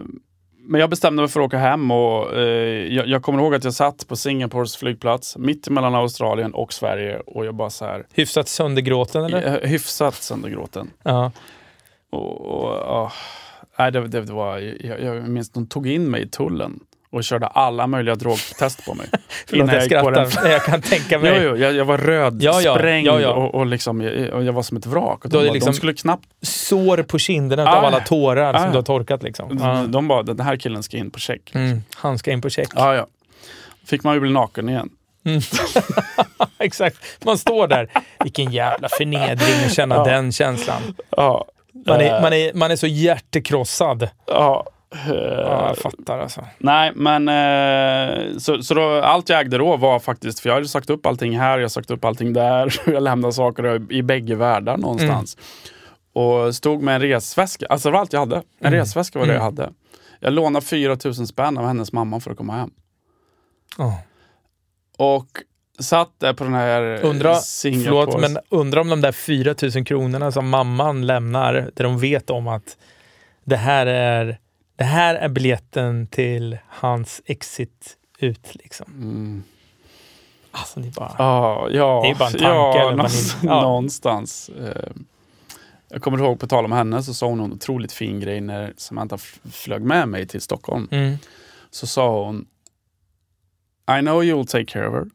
men jag bestämde mig för att åka hem och eh, jag, jag kommer ihåg att jag satt på Singapores flygplats mitt mellan Australien och Sverige och jag bara så här Hyfsat söndergråten eller? eh, hyfsat söndergråten. Ja. Och, och, ja, nej, det, det, det var, jag, jag minns de tog in mig i tullen och körde alla möjliga drogtest på mig. Förlåt, jag den skrattar. Jag kan tänka mig. Jo, jo, jag, jag var röd, Ja, ja, sprängd ja, ja. Och, och, liksom, jag, jag var som ett vrak. Och de, bara, liksom- de skulle knappt... Sår på kinderna Ah, av alla tårar som ah. du har torkat. Liksom. De, de bara, den här killen ska in på check. Mm, han ska in på check. Ja, ja. Fick man ju bli naken igen. Exakt. Man står där. Vilken jävla förnedring att känna den känslan. Ja, Man är, Eh, man, är, man är så hjärtekrossad. ja. Ja, jag fattar alltså. Nej, men eh, så, så då, allt jag ägde då var faktiskt, för jag hade sagt upp allting här, jag har sagt upp allting där. Jag lämnade saker i bägge världar någonstans. Och stod med en resväska, alltså det var allt jag hade. En Mm. resväska var det jag Mm. hade. Jag lånade 4 000 spänn av hennes mamma för att komma hem. Ja. Och satt där på den här eh, Undra, förlåt, men undra om de där 4 000 kronorna som mamman lämnar, där de vet om att det här är, det här är biljetten till hans exit ut. Liksom. Mm. Alltså, det är bara... Ja, ja, Det är bara en tanke, ja, eller någonstans, in- ja. någonstans. Eh, Jag kommer ihåg, på tal om henne, så sa hon en otroligt fin grej när Samantha flög med mig till Stockholm. Mm. Så sa hon I know you'll take care of her.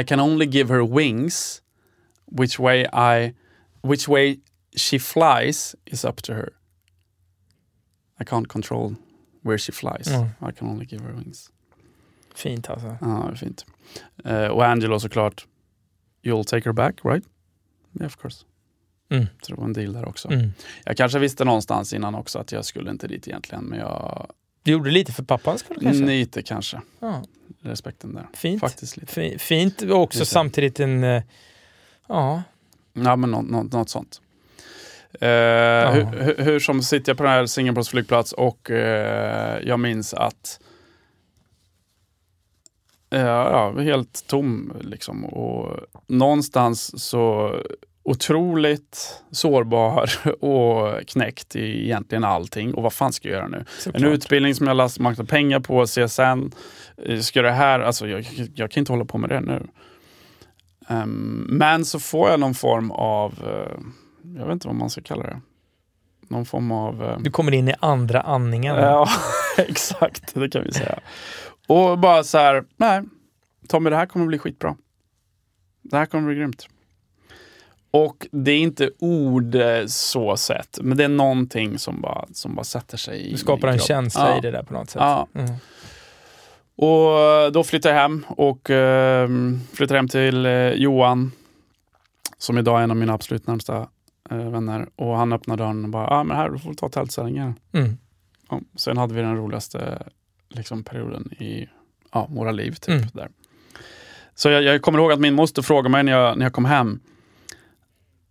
I can only give her wings. Which way I, which way she flies is up to her. I can't control where she flies. Mm. I can only give her wings. Fint alltså. Ja, fint. Eh, och Angelo såklart. You'll take her back, right? Yeah, of course. Mm. Så det var en deal där också. Mm. Jag kanske visste någonstans innan också att jag skulle inte dit egentligen, men jag... Du gjorde lite för pappans skull kanske? Lite kanske. Ja, Respekten där. fint. Faktiskt lite. Fi- Fint och också Lite. samtidigt en... eh, Ja, Ja, men något, något, något sånt. Eh, hur, hur, hur som sitter jag på den här Singapores flygplats och eh, jag minns att eh, ja, helt tom liksom. Och någonstans så otroligt sårbar och knäckt i egentligen allting. Och vad fan ska jag göra nu? En såklart. utbildning som jag lagt massa pengar på, CSN. Ska det här, alltså jag, jag kan inte hålla på med det nu. Ehm, men så får jag någon form av, eh, jag vet inte vad man ska kalla det. Någon form av... eh, Du kommer in i andra andningen. Ja, exakt. Det kan vi säga. Och bara så här, nej, Tommy det här kommer bli skitbra. Det här kommer bli grymt. Och det är inte ord eh, så sett, men det är någonting som bara, som bara sätter sig i Du skapar en kropp. känsla ja. i det där på något sätt. Ja, Mm. och då flyttade jag hem och eh, flyttade hem till eh, Johan, som idag är en av mina absolut närmsta eh, vänner. Och han öppnade dörren och bara, ah, men här, du får ta tältsängen. Mm. Ja, sen hade vi den roligaste liksom, perioden i ja, våra liv. Typ, Mm. där. Så jag, jag kommer ihåg att min moster frågade mig när jag, när jag kom hem,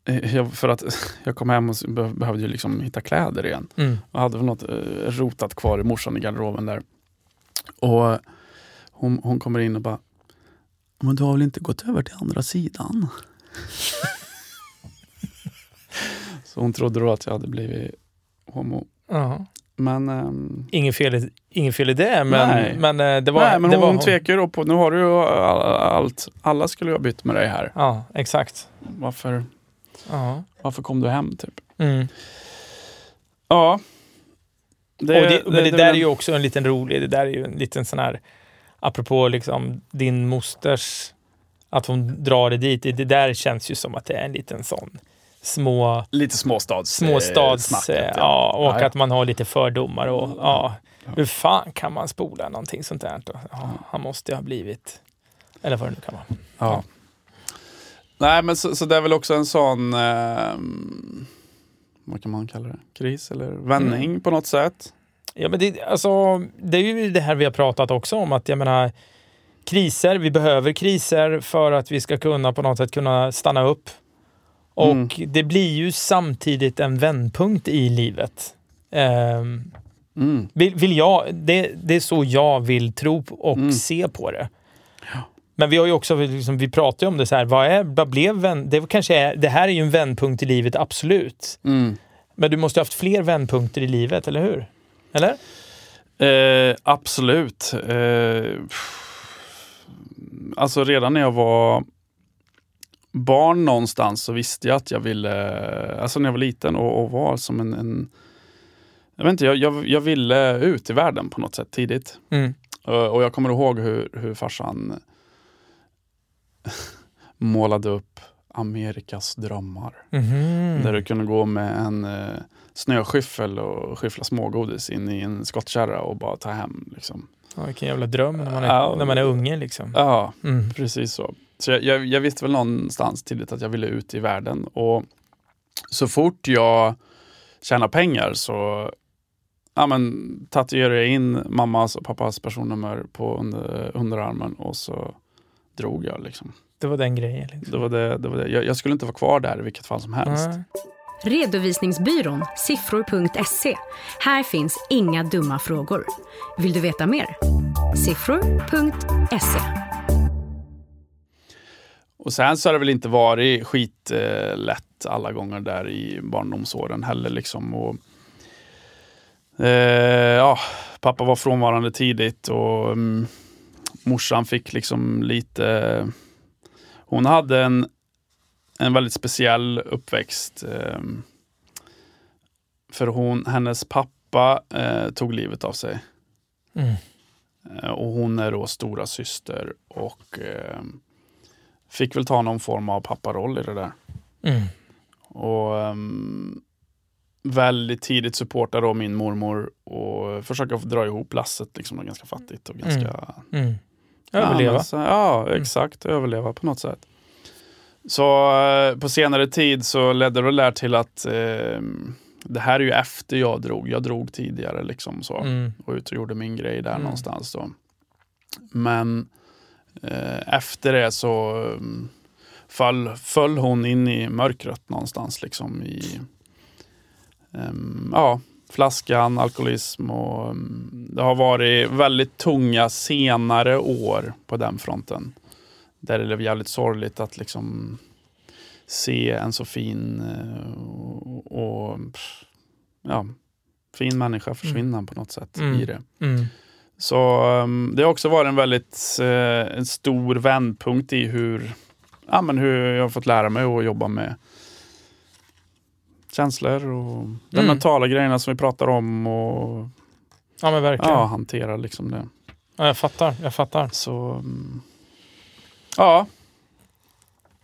eh, jag, för att jag kom hem och behövde ju liksom hitta kläder igen. Mm. Jag hade väl något eh, rotat kvar i morsan i garderoben där. Och hon, hon kommer in och bara, men du har väl inte gått över till andra sidan? hon trodde då att jag hade blivit homo. Ja. Men, ehm, Ingen, fel, i- fel i det, men, Nej. men eh, det var... nej, men det hon, var hon tvekar då på, nu har du ju all- allt, alla skulle ju ha bytt med dig här. Ja, exakt. Varför, Ja. varför kom du hem typ? Mm. Ja. och det, men det, där är ju också en liten rolig, det där är ju en liten sån här, apropå liksom din mosters, att hon drar det dit, det, det där känns ju som att det är en liten sån små, Lite småstads... småstads, snacket, eh, ja, och Ja, ja. att man har lite fördomar och ja, hur fan kan man spola någonting sånt där? Ja, han måste ju ha blivit, eller vad det nu kan vara. Ja. Nej, men så, så det är väl också en sån, ehm, vad kan man kalla det, kris eller vändning Mm. på något sätt. Ja, men det, alltså, det är ju det här vi har pratat också om, att jag menar, kriser, vi behöver kriser för att vi ska kunna på något sätt kunna stanna upp. Och Mm. det blir ju samtidigt en vändpunkt i livet. Ehm, Mm. vill, vill jag, det, det är så jag vill tro och Mm. se på det. Men vi har ju också, liksom, vi pratar ju om det så här, vad, är, vad blev vänd, det, kanske är, det här är ju en vändpunkt i livet, absolut. Mm. Men du måste ha haft fler vändpunkter i livet, eller hur? Eller? Eh, absolut. Eh, alltså redan när jag var barn någonstans så visste jag att jag ville, alltså när jag var liten och, och var som en, en jag, vet inte, jag, jag, jag ville ut i världen på något sätt tidigt. Mm. Eh, Och jag kommer ihåg hur, hur farsan målade upp Amerikas drömmar. Mhm. Där du kunde gå med en eh, snöskyffel och skyffla smågodis in i en skottkärra och bara ta hem. Liksom. Ja, vilken jävla dröm när man är, Ja. när man är unge liksom. Ja, Mm. precis så. Så jag, jag, jag visste väl någonstans tidigt att jag ville ut i världen. Och så fort jag tjänar pengar så ja, men, tatuerade jag in mammas och pappas personnummer på under, underarmen och så drog jag. Liksom. Det var den grejen. Liksom. Det var det, det var det. Jag, jag skulle inte vara kvar där i vilket fall som helst. Nej. Redovisningsbyrån siffror.se. Här finns inga dumma frågor. Vill du veta mer? Siffror.se. Och sen så har det väl inte varit skitlätt alla gånger där i barndomsåren heller. Liksom. Och, eh, ja, pappa var frånvarande tidigt och mm, morsan fick liksom lite... Hon hade en, en väldigt speciell uppväxt. Eh, för hon, hennes pappa eh, tog livet av sig. Mm. Eh, och hon är då stora syster och eh, fick väl ta någon form av papparoll i det där. Mm. Och um, väldigt tidigt supportade då min mormor och försöka dra ihop lasset. Liksom, ganska fattigt och ganska... Mm. Överleva. Ja, så, ja exakt. Överleva på något sätt. Så eh, på senare tid så ledde det där till att eh, det här är ju efter jag drog. Jag drog tidigare liksom så Mm. och ut och gjorde min grej där Mm. någonstans. Då. Men efter det så um, föll, föll hon in i mörkret någonstans. Liksom i ehm, ja, flaskan, alkoholism och um, det har varit väldigt tunga senare år på den fronten. Där det blev jävligt sorgligt att liksom se en så fin eh, och, och ja, fin människa försvinna på något sätt Mm. i det. Mm. Så um, det har också varit en väldigt eh, en stor vändpunkt i hur, ja, men hur jag har fått lära mig att jobba med känslor och de Mm. mentala grejerna som vi pratar om och Ja men verkligen. ja, Ja. hantera liksom det. jag fattar. Jag fattar. Så um, ja.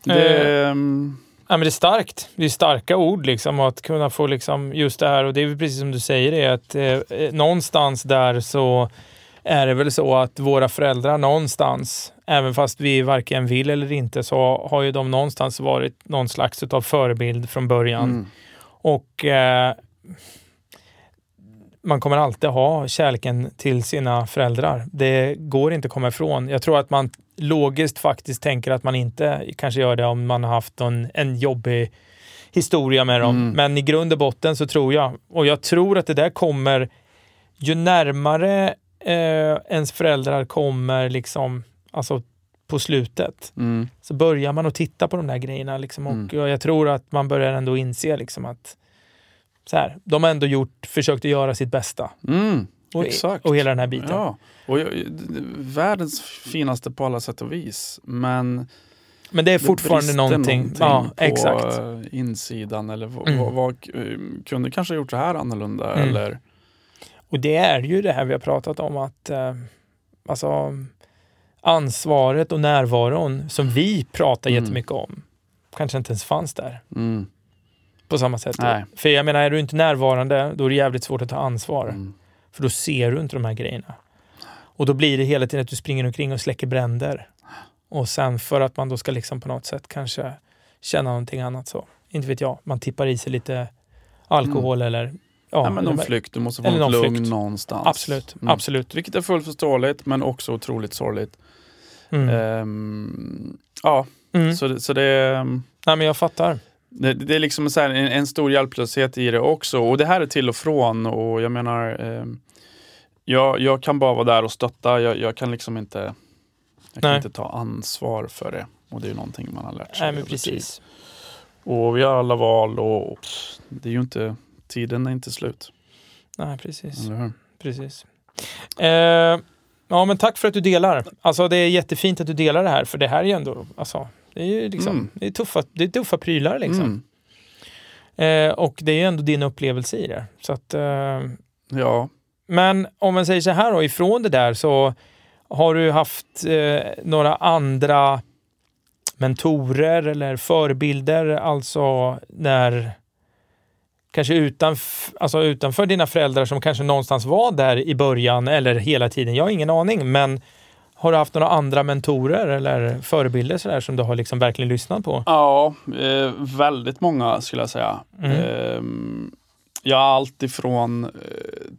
Det, um, Ja, men det är starkt. Det är starka ord liksom att kunna få liksom just det här och det är precis som du säger är att eh, eh, någonstans där så är det väl så att våra föräldrar någonstans, även fast vi varken vill eller inte, så har ju de någonstans varit någon slags av förebild från början. mm, Och eh, man kommer alltid ha kärleken till sina föräldrar. Det går inte att komma ifrån. Jag tror att man logiskt faktiskt tänker att man inte kanske gör det om man har haft en, en jobbig historia med dem. Mm. Men i grund och botten så tror jag, och jag tror att det där kommer ju närmare eh, ens föräldrar kommer liksom, alltså på slutet mm, så börjar man att titta på de där grejerna. Liksom, och Mm. jag, tror att man börjar ändå inse liksom, att så här, de har ändå gjort, försökt att göra sitt bästa. mm, Och, exakt. och hela den här biten. Ja, och världens finaste på alla sätt och vis. Men Men det är det fortfarande brister någonting. Ja, på exakt. insidan. Eller Mm. vad, vad, kunde kanske ha gjort så här annorlunda. Mm. Eller, Och det är ju det här vi har pratat om att eh, alltså, ansvaret och närvaron som vi pratar Mm. jättemycket om kanske inte ens fanns där mm, på samma sätt. Nej. För jag menar, är du inte närvarande då är det jävligt svårt att ta ansvar. mm, För då ser du inte de här grejerna. Och då blir det hela tiden att du springer omkring och släcker bränder. Och sen för att man då ska liksom på något sätt kanske känna någonting annat så. Inte vet jag, man tippar i sig lite alkohol eller... Ja, men någon flykt, du måste få något någon lugn flykt. någonstans. Absolut, Mm. absolut. Vilket är fullt förståeligt men också otroligt sorgligt. Mm. Ehm, ja, Mm. så, så det, Nej, men jag fattar. det, det är liksom en, en stor hjälplöshet i det också. Och det här är till och från. Och jag menar, ehm, jag, jag kan bara vara där och stötta. Jag, jag kan liksom inte, jag kan Nej. inte ta ansvar för det. Och det är ju någonting man har lärt sig. Nej, men tid. precis. Och vi har alla val och, och det är ju inte, tiden är inte slut. Nej, precis. Precis. Eh, ja, men tack för att du delar. Alltså, det är jättefint att du delar det här, för det här är ju ändå, alltså, det är ju liksom, Mm. det är tuffa, det är tuffa prylar liksom. Mm. Eh, och det är ju ändå din upplevelse i det. Så att, eh, Ja, men om man säger så här då, ifrån det där så har du haft eh, några andra mentorer eller förebilder, alltså när kanske utanf, alltså utanför dina föräldrar som kanske någonstans var där i början eller hela tiden. Jag har ingen aning, men har du haft några andra mentorer eller förebilder så där, som du har liksom verkligen lyssnat på? ja eh, väldigt många skulle jag säga. Mm. Ehm, jag har allt ifrån eh,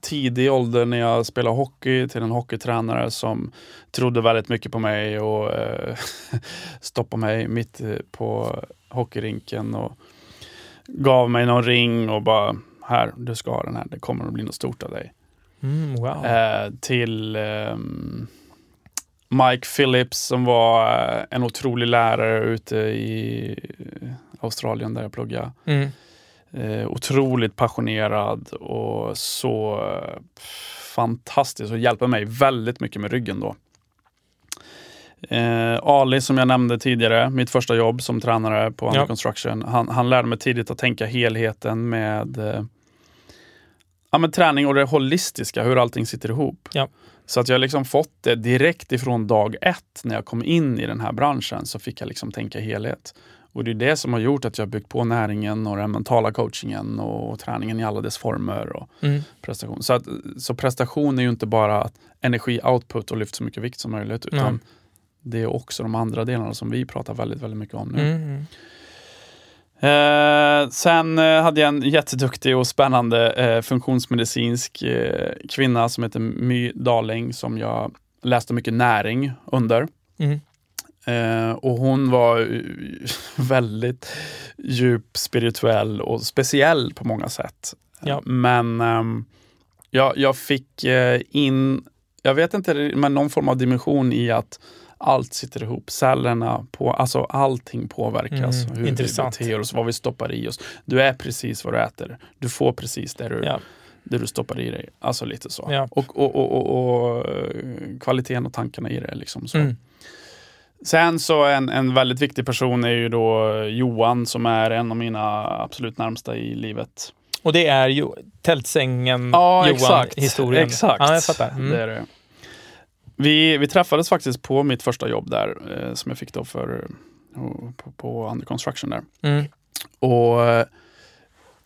tidig ålder när jag spelade hockey till en hockeytränare som trodde väldigt mycket på mig och eh, stoppade mig mitt eh, på hockeyrinken och gav mig någon ring och bara här, du ska ha den här, det kommer att bli något stort av dig. Mm, wow. Eh, till ehm, Mike Phillips som var eh, en otrolig lärare ute i Australien där jag pluggade. Mm. Eh, otroligt passionerad och så eh, fantastisk och hjälper mig väldigt mycket med ryggen då. Eh, Ali som jag nämnde tidigare, mitt första jobb som tränare på Under Ja. Construction. Han, han lärde mig tidigt att tänka helheten med, eh, ja, med träning och det holistiska, hur allting sitter ihop. Ja. Så att jag har liksom fått det direkt ifrån dag ett när jag kom in i den här branschen så fick jag liksom tänka helhet. Och det är det som har gjort att jag har byggt på näringen och den mentala coachingen och träningen i alla dess former och Mm. prestation. Så, att, så prestation är ju inte bara energi, output och lyft så mycket vikt som möjligt utan Mm. Det är också de andra delarna som vi pratar väldigt, väldigt mycket om nu. Mm. Eh, sen eh, hade jag en jätteduktig och spännande eh, funktionsmedicinsk eh, kvinna som heter My Darling som jag läste mycket näring under. Mm. Eh, och hon var eh, väldigt djup spirituell och speciell på många sätt. Ja. Men ehm, jag, jag fick in, jag vet inte, men någon form av dimension i att allt sitter ihop. Cellerna, på, alltså allting påverkas. Mm, hur intressant. vi beter oss, vad vi stoppar i oss. Du är precis vad du äter. Du får precis det du, Ja. det du stoppar i dig. Alltså lite så. Ja. Och, och, och, och, och eh, kvaliteten och tankarna i det. Liksom så. Mm. Sen så en, en väldigt viktig person är ju då Johan som är en av mina absolut närmsta i livet. Och det är ju tältsängen, Ja, Johan, exakt. historien. Exakt. Ja, jag fattar. Mm. Det är det. Vi, vi träffades faktiskt på mitt första jobb där eh, som jag fick då för, eh, på, på Under Construction där. Mm. Och eh,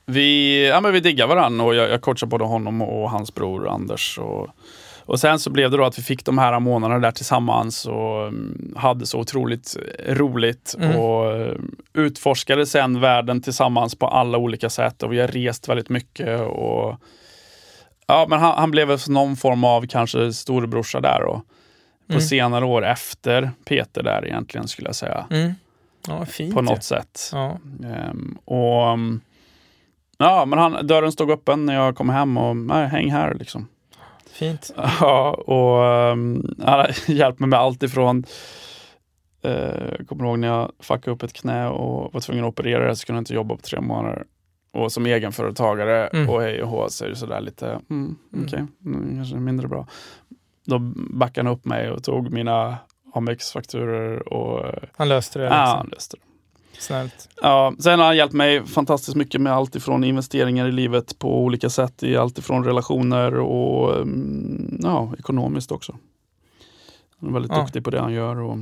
vi, ja, men vi diggar varandra och jag, jag coachar både honom och hans bror Anders. Och, och sen så blev det då att vi fick de här månaderna där tillsammans och mm, hade så otroligt roligt Mm. och eh, utforskade sen världen tillsammans på alla olika sätt och vi har rest väldigt mycket. och Ja, men han, han blev väl någon form av kanske storebrorsa där och på Mm. senare år efter Peter där egentligen skulle jag säga. Mm. Ja, fint På något sätt. Ja. Ehm, och um, Ja, men han, dörren stod öppen när jag kom hem och nej, häng här liksom. Fint. Ja, och um, han har hjälpt mig med allt ifrån eh, jag kommer ihåg när jag fuckade upp ett knä och var tvungen att operera det så kunde jag inte jobba på tre månader. Och som egenföretagare Mm. och hej och hå så är det sådär lite, mm, Mm. okej, mm, kanske mindre bra. Då backade han upp mig och tog mina Amex-fakturor och eh, Han löste det. ja, Liksom. han löste det. Snällt. Ja, sen har han hjälpt mig fantastiskt mycket med allt ifrån investeringar i livet på olika sätt, i allt ifrån relationer och mm, ja, ekonomiskt också. Han är väldigt Ja. duktig på det han gör. Och,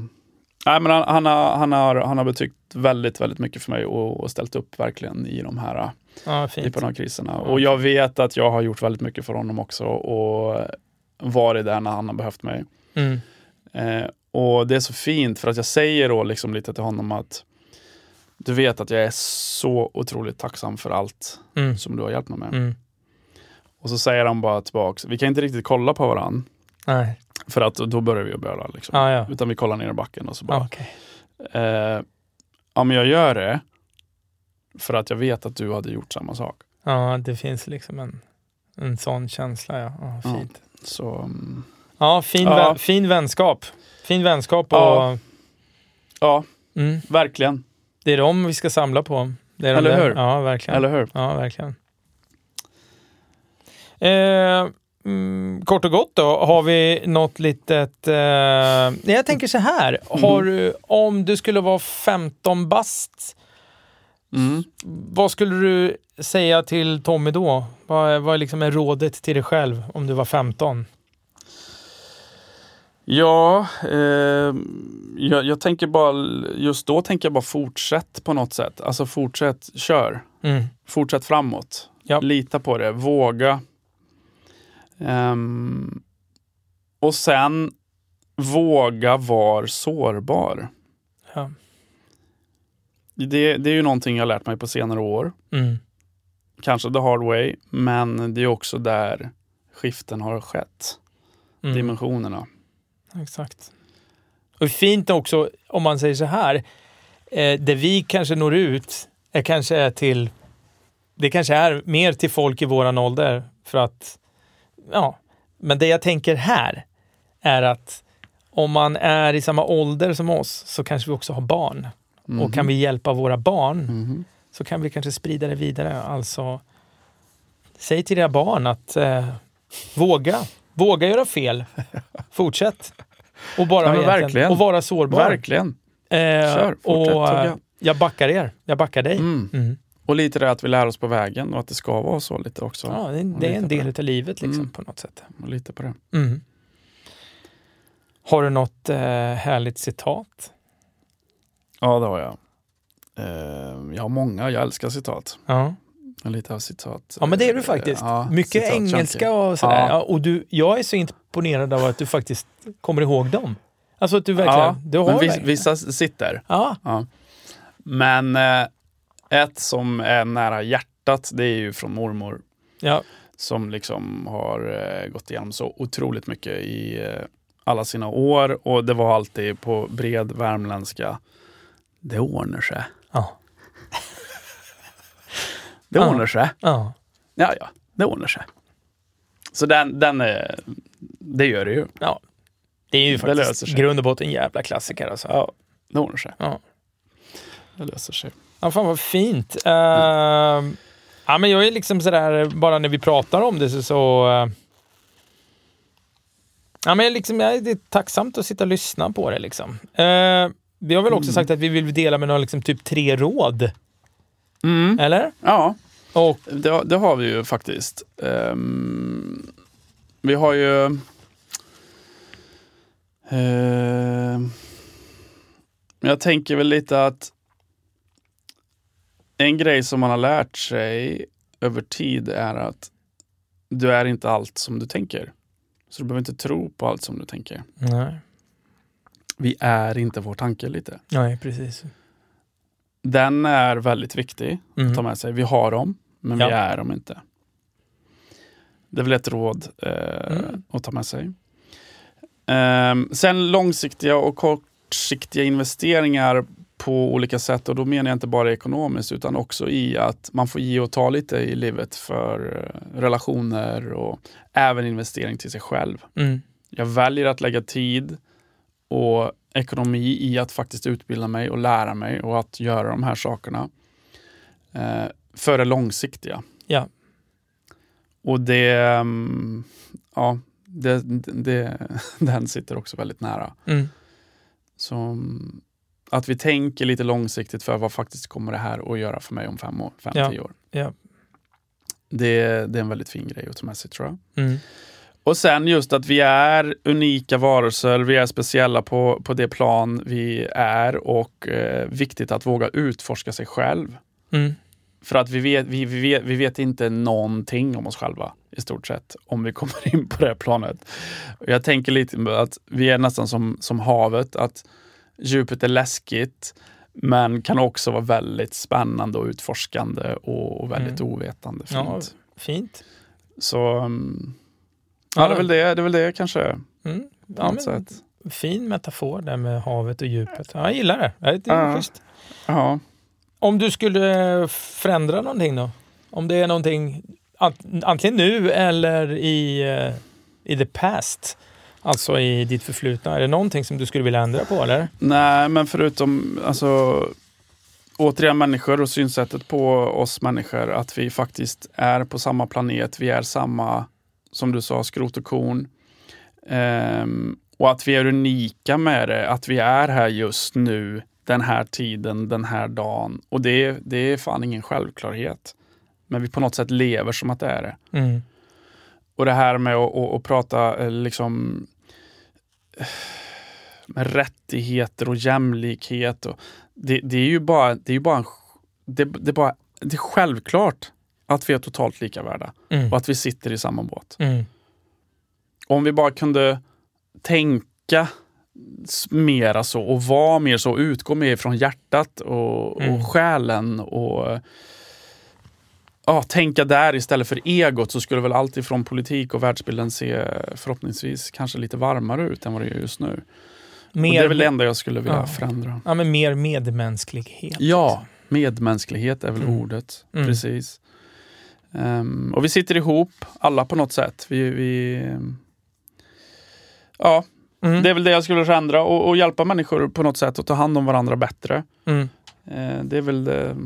nej, men han, han, har, han, har, han har betytt väldigt, väldigt mycket för mig och, och ställt upp verkligen i de här Ja, fint. typerna av kriserna. Ja. Och jag vet att jag har gjort väldigt mycket för honom också och varit där när han har behövt mig. Mm. Eh, och det är så fint för att jag säger då liksom lite till honom att du vet att jag är så otroligt tacksam för allt Mm. som du har hjälpt mig med. Mm. Och så säger han bara tillbaks, vi kan inte riktigt kolla på varandra Nej. För att då börjar vi att böla. Liksom. Ja, ja. Utan vi kollar ner i backen och så Ja, bara, okej. eh, ja men jag gör det för att jag vet att du hade gjort samma sak. ja, det finns liksom en, en sån känsla. Ja, ja Ja. fint. Så mm, Ja, fin, Ja. Vän, fin vänskap. Fin vänskap och Ja. ja, mm, verkligen. det är dem vi ska samla på. Det är Eller hur? Ja, verkligen. Eller hur? Ja, verkligen. Eh, mm, kort och gott då, har vi något litet... Eh, jag tänker så här, Mm. har du, om du skulle vara 15 bast, Mm. vad skulle du säga till Tommy då? Vad, vad liksom är rådet till dig själv om du var 15? Ja, eh, jag, jag tänker bara, just då tänker jag bara fortsätt på något sätt. Alltså fortsätt, kör. Mm. Fortsätt framåt. Ja. Lita på det, våga. Ehm, och sen våga vara sårbar. Ja. Det, det är ju någonting jag har lärt mig på senare år. Mm. kanske the hard way, men det är också där skiften har skett. Mm. Dimensionerna. Exakt. Och fint också om man säger så här. Eh, det vi kanske når ut är kanske är till det kanske är mer till folk i våran ålder för att ja, men det jag tänker här är att om man är i samma ålder som oss så kanske vi också har barn. Och kan vi hjälpa våra barn Mhm. så kan vi kanske sprida det vidare. Alltså, säg till dina barn att eh, våga. Våga göra fel. Fortsätt. Och, bara Ja, verkligen. och vara sårbar. Verkligen. Eh, Kör, fortsätt, och, eh, tugga. jag backar er. Jag backar dig. Mm. Och lite det att vi lär oss på vägen och att det ska vara så lite också. Ja, det, det är en del det. av livet liksom, Mm. på något sätt. Och lite på det. Mm. Har du något eh, härligt citat? Ja, det har jag. Eh, jag har många, jag älskar citat. Ja. Lite av citat. ja, men det är du eh, faktiskt. ja, Mycket engelska och sådär. Ja. Ja. och du, jag är så imponerad av att du faktiskt kommer ihåg dem. Alltså att du verkligen... Ja, du har men vis, verkligen- vissa sitter. Ja, Ja. Men eh, ett som är nära hjärtat, det är ju från mormor. ja. Som liksom har eh, gått igenom så otroligt mycket i eh, alla sina år. Och det var alltid på bred värmländska. Det ordnar sig. Ja. Det Ja. ordnar sig. ja. Ja, ja, det ordnar sig. Så den, den är, det gör det ju. ja. Det är ju faktiskt grund och botten en jävla klassiker alltså. Ja, det ordnar sig. Ja. Det löser sig. Ja, fan vad fint. Uh, ja, men jag är liksom sådär, bara när vi pratar om det så... så eh, ja, men jag, är liksom, jag är tacksamt att sitta och lyssna på det. Liksom. Eh, vi har väl också Mm. sagt att vi vill dela med några liksom, typ tre råd, Mm. eller? Ja, Och, det, det har vi ju faktiskt. Ehm, vi har ju... ehm, jag tänker väl lite att en grej som man har lärt sig över tid är att du är inte allt som du tänker. Så du behöver inte tro på allt som du tänker. nej, Vi är inte vår tanke lite. nej, precis. Den är väldigt viktig Mm. att ta med sig. Vi har dem, men vi Ja. är dem inte. Det är väl ett råd eh, Mm. att ta med sig. Ehm, sen långsiktiga och kortsiktiga investeringar på olika sätt och då menar jag inte bara ekonomiskt utan också i att man får ge och ta lite i livet för eh, relationer och även investering till sig själv. Mm. Jag väljer att lägga tid och ekonomi i att faktiskt utbilda mig och lära mig och att göra de här sakerna. Eh, för det långsiktiga. Ja. Och det, mm, ja, det, det, den sitter också väldigt nära. Mm. Så mm, att vi tänker lite långsiktigt för vad faktiskt kommer det här att göra för mig om fem år, fem, Ja. tio år. Ja. Det, det är en väldigt fin grej att ta med sig tror jag. Mm. Och sen just att vi är unika varelser, vi är speciella på, på det plan vi är och eh, viktigt att våga utforska sig själv. Mm. För att vi vet, vi, vi, vet, vi vet inte någonting om oss själva i stort sett om vi kommer in på det planet. Jag tänker lite att vi är nästan som, som havet, att djupet är läskigt men kan också vara väldigt spännande och utforskande och, och väldigt Mm. ovetande. Ja, Fint. fint. Så um, ja, det är väl det, det är väl det kanske. Mm. Ja, men, fin metafor där med havet och djupet. Ja, jag gillar det. Det är Ja. schysst. Ja. Om du skulle förändra någonting då? Om det är någonting ant- antingen nu eller i, eh, i the past, alltså i ditt förflutna. Är det någonting som du skulle vilja ändra på eller? Nej, men förutom alltså, återigen människor och synsättet på oss människor, att vi faktiskt är på samma planet. Vi är samma, som du sa, skrot och korn. Ehm, och att vi är unika med det, att vi är här just nu, den här tiden, den här dagen. Och det, det är fan ingen självklarhet. Men vi på något sätt lever som att det är det. Mm. Och det här med att, att, att prata eh, liksom med rättigheter och jämlikhet. Och det, det är ju bara, det är ju bara, en, det, det, är bara det är självklart att vi är totalt lika värda Mm. och att vi sitter i samma båt. Mm. Om vi bara kunde tänka mera så och vara mer så, utgå mer från hjärtat och, Mm. och själen och ja, tänka där istället för egot så skulle väl allt ifrån politik och världsbilden se förhoppningsvis kanske lite varmare ut än vad det gör just nu. Mer, och det är väl det enda jag skulle vilja Ja. förändra. ja, men mer medmänsklighet. Ja, medmänsklighet är väl Mm. ordet. Mm. Precis. Ehm, och vi sitter ihop, alla på något sätt. Vi, vi, ehm, ja, Mm. det är väl det jag skulle förändra och, och hjälpa människor på något sätt att ta hand om varandra bättre. Mm. Eh, det är väl det,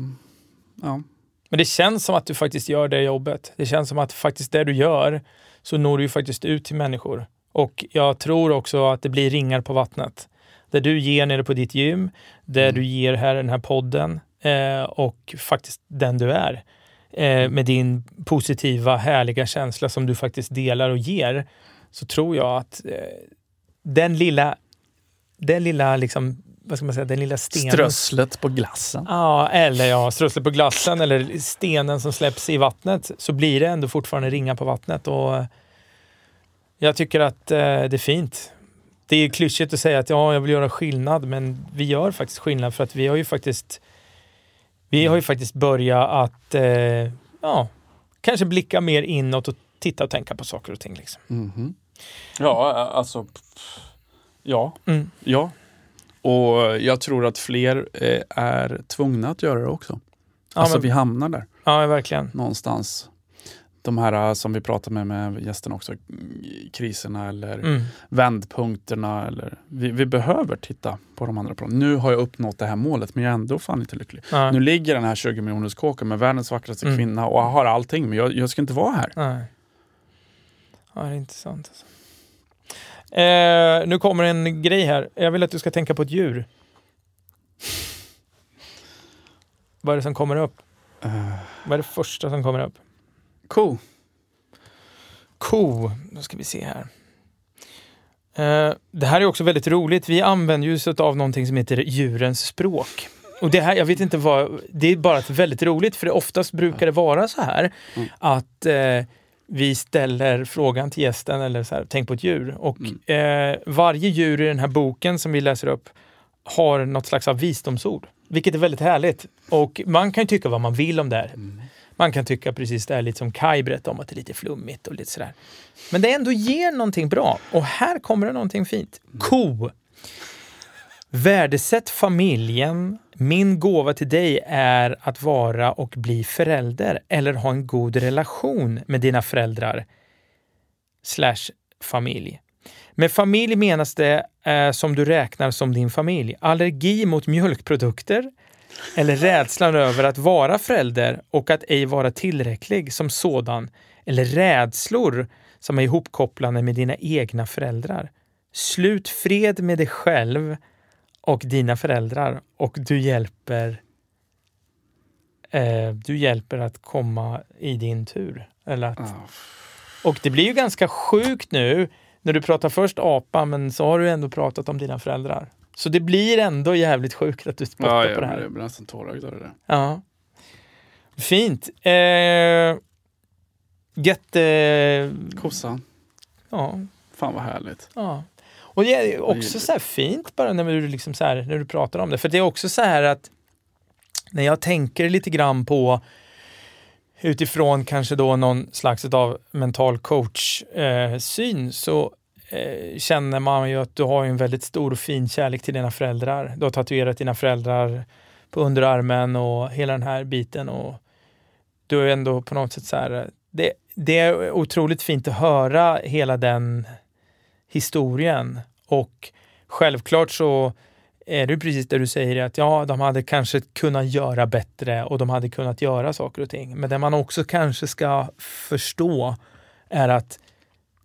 ja. Men det känns som att du faktiskt gör det jobbet. Det känns som att faktiskt det du gör så når du ju faktiskt ut till människor. Och jag tror också att det blir ringar på vattnet. Det du ger nere på ditt gym, det Mm. du ger här i den här podden eh, och faktiskt den du är. Eh, med din positiva, härliga känsla som du faktiskt delar och ger. Så tror jag att eh, den lilla, den lilla liksom, vad ska man säga, den lilla stenen. Strösslet på glassen. Ja, eller ja, strösslet på glassen eller stenen som släpps i vattnet så blir det ändå fortfarande ringar på vattnet. Och jag tycker att eh, det är fint. Det är klyschigt att säga att ja, jag vill göra skillnad, men vi gör faktiskt skillnad för att vi har ju faktiskt vi har ju faktiskt börjat att eh, ja, kanske blicka mer inåt och titta och tänka på saker och ting. Liksom. Mhm. Ja, alltså. Ja, Mm. ja. Och jag tror att fler eh, är tvungna att göra det också. Ja, alltså men, vi hamnar där ja, verkligen. någonstans. De här eh, som vi pratar med med gästerna också, mm, kriserna eller Mm. vändpunkterna. Eller, vi, vi behöver titta på de andra planen. Nu har jag uppnått det här målet men jag är ändå fan inte lycklig. Ja. Nu ligger den här 20 miljoners kåken med världens vackraste Mm. kvinna och har allting men jag, jag ska inte vara här. Nej. Ja, det är intressant. Alltså. Eh, nu kommer en grej här. Jag vill att du ska tänka på ett djur. Vad är det som kommer upp? Uh, Vad är det första som kommer upp? cool. Ko. Då ska vi se här. Eh, det här är också väldigt roligt. Vi använder ju av någonting som heter djurens språk. Och det här, jag vet inte vad, det är bara väldigt roligt för det oftast brukar det vara så här Mm. att eh, vi ställer frågan till gästen eller så här, tänk på ett djur. Och eh, varje djur i den här boken som vi läser upp har något slags av visdomsord. Vilket är väldigt härligt. Och man kan tycka vad man vill om det här. Man kan tycka precis det här lite som Kai berättade om, att det är lite flummigt och lite sådär. Men det ändå ger någonting bra. Och här kommer det någonting fint. Ko. Värdesätt familjen. Min gåva till dig är att vara och bli förälder eller ha en god relation med dina föräldrar slash familj. Med familj menas det eh, som du räknar som din familj. Allergi mot mjölkprodukter eller rädslan över att vara förälder och att ej vara tillräcklig som sådan eller rädslor som är ihopkopplade med dina egna föräldrar. Slut fred med dig själv och dina föräldrar och du hjälper eh, du hjälper att komma i din tur. Eller att, och det blir ju ganska sjukt nu när du pratar först apa men så har du ändå pratat om dina föräldrar. Så det blir ändå jävligt sjukt att du spottar Ja, på det här. jag blir nästan tårögd av det där. Ja. Fint. Eh, jätte... Kossan. Ja, Fan vad härligt. ja. Och det är också så här fint bara när du, liksom så här, när du pratar om det. För det är också så här att när jag tänker lite grann på utifrån kanske då någon slags av mental coach-syn så eh, känner man ju att du har en väldigt stor och fin kärlek till dina föräldrar. Du har tatuerat dina föräldrar på underarmen och hela den här biten. Och du är ändå på något sätt så här, det, det är otroligt fint att höra hela den historien. Och självklart så är det precis det du säger, att ja, de hade kanske kunnat göra bättre och de hade kunnat göra saker och ting. Men det man också kanske ska förstå är att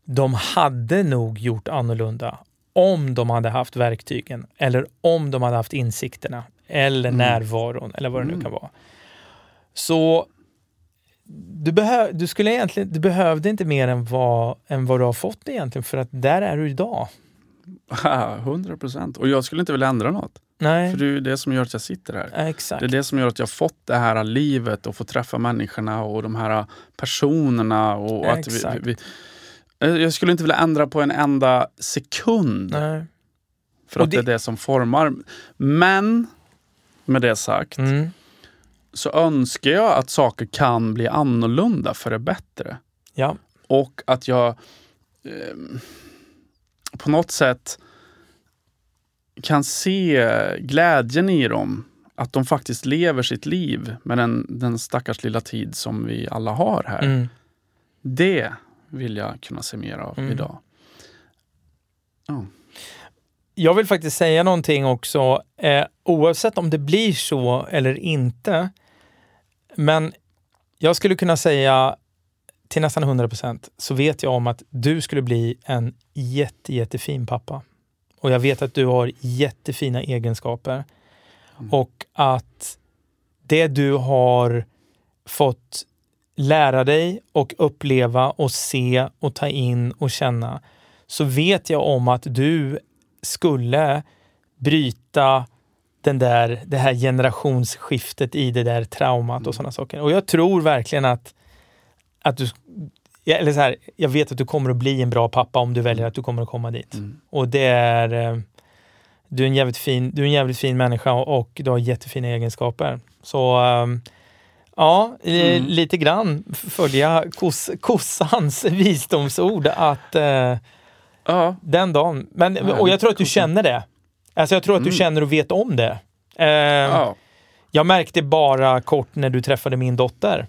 de hade nog gjort annorlunda om de hade haft verktygen eller om de hade haft insikterna eller Mm. närvaron eller vad det nu Mm. kan vara. Så du, behö- du, skulle egentligen, du behövde inte mer än vad, än vad du har fått egentligen för att där är du idag. Ah, 100 procent. Och jag skulle inte vilja ändra något. Nej, För det är det som gör att jag sitter här. ja. Det är det som gör att jag fått det här livet och få träffa människorna och de här personerna. Och Ja, att vi, vi, vi, jag skulle inte vilja ändra på en enda sekund. Nej. För Och att det... det- är det som formar. Men med det sagt, Mm. Så önskar jag att saker kan bli annorlunda för det bättre. Ja. Och att jag eh, på något sätt kan se glädjen i dem. Att de faktiskt lever sitt liv med den, den stackars lilla tid som vi alla har här. Mm. Det vill jag kunna se mer av Mm. idag. Ja. Jag vill faktiskt säga någonting också, eh, oavsett om det blir så eller inte. Men jag skulle kunna säga till nästan 100 procent så vet jag om att du skulle bli en jätte, jättefin pappa. Och jag vet att du har jättefina egenskaper. Och att det du har fått lära dig och uppleva och se och ta in och känna så vet jag om att du skulle bryta den där, det här generationsskiftet i det där traumat och sådana saker. Och jag tror verkligen att, att du, eller så här, jag vet att du kommer att bli en bra pappa om du väljer att du kommer att komma dit. Mm. Och det är, eh, du är en jävligt fin, du är en jävligt fin människa och du har jättefina egenskaper. Så ehm, ja, Mm. lite grann följa kos, kossans visdomsord att eh, Ja, den dagen. Men, och jag tror att du känner det. Alltså jag tror att du Mm. känner och vet om det. Eh, ja. Jag märkte bara kort när du träffade min dotter.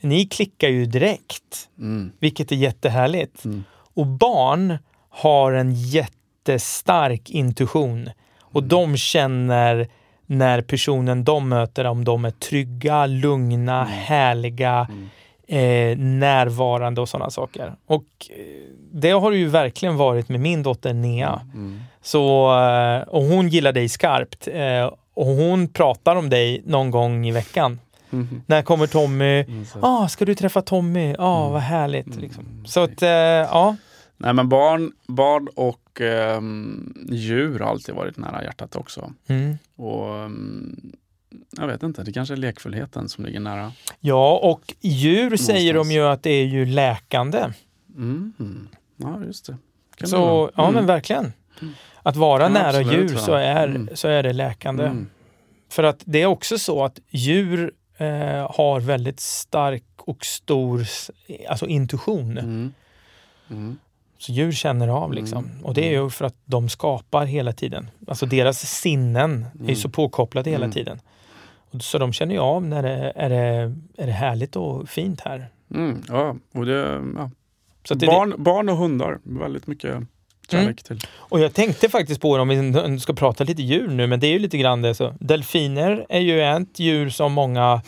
Ni klickar ju direkt, Mm. vilket är jättehärligt. Mm. Och barn har en jättestark intuition. Och Mm. de känner när personen de möter, om de är trygga, lugna, Mm. härliga, eh, närvarande och sådana saker. Och eh, det har det ju verkligen varit med min dotter Nea. Mm. Så, eh, och hon gillar dig skarpt. Eh, och hon pratar om dig någon gång i veckan. Mm. När kommer Tommy? Mm. Ah, ska du träffa Tommy? Ah, Mm. vad härligt. Mm. Liksom. Så att, eh, ja. Nej men barn, barn och ehm, djur har alltid varit nära hjärtat också. Mm. Och ehm, jag vet inte, det kanske är lekfullheten som ligger nära. Ja, och djur säger de Någonstans. ju att det är ju läkande. Mm. Ja, just det. Kan det Så, vara. ja men verkligen. Mm. Att vara Ja, nära absolut, djur va. så är, Mm. så är det läkande. Mm. För att det är också så att djur eh, har väldigt stark och stor alltså intuition. Mm. Mm. Så djur känner av liksom. Mm. Och det är ju för att de skapar hela tiden. Alltså deras sinnen är så påkopplade hela tiden. Och Så de känner ju av när det är, det, är det härligt och fint här. Mm. Ja, och det, ja. Så det, barn, barn och hundar, väldigt mycket kärlek till. Och jag tänkte faktiskt på det om vi ska prata lite djur nu, men det är ju lite grann det. Så. Delfiner är ju ett djur som många,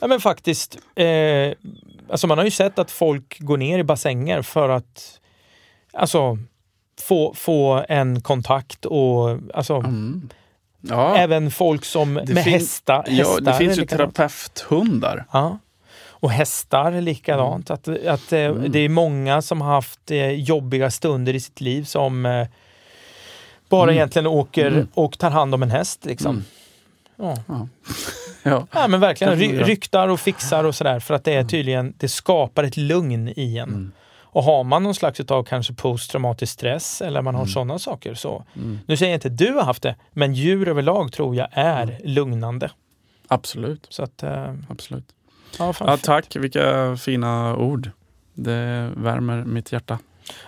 ja men faktiskt, eh, alltså man har ju sett att folk går ner i bassänger för att, alltså få, få en kontakt och alltså Mm. Ja, även folk som Det med fin- hästar. ja, det finns ju terapeuthundar. Ja. Och hästar likadant. Att, att eh, Mm. Det är många som har haft eh, jobbiga stunder i sitt liv som eh, bara Mm. egentligen åker Mm. och tar hand om en häst. Liksom. Mm. Ja. Ja. ja. ja, men verkligen. Ry- ryktar och fixar och sådär. För att det är tydligen, det skapar ett lugn i en. Och har man någon slags av kanske posttraumatisk stress eller man har Mm. sådana saker så. Mm. Nu säger jag inte att du har haft det, men djur överlag tror jag är Mm. lugnande. Absolut. Så att, eh, Absolut. ja, Ja, tack, vilka fina ord. Det värmer mitt hjärta.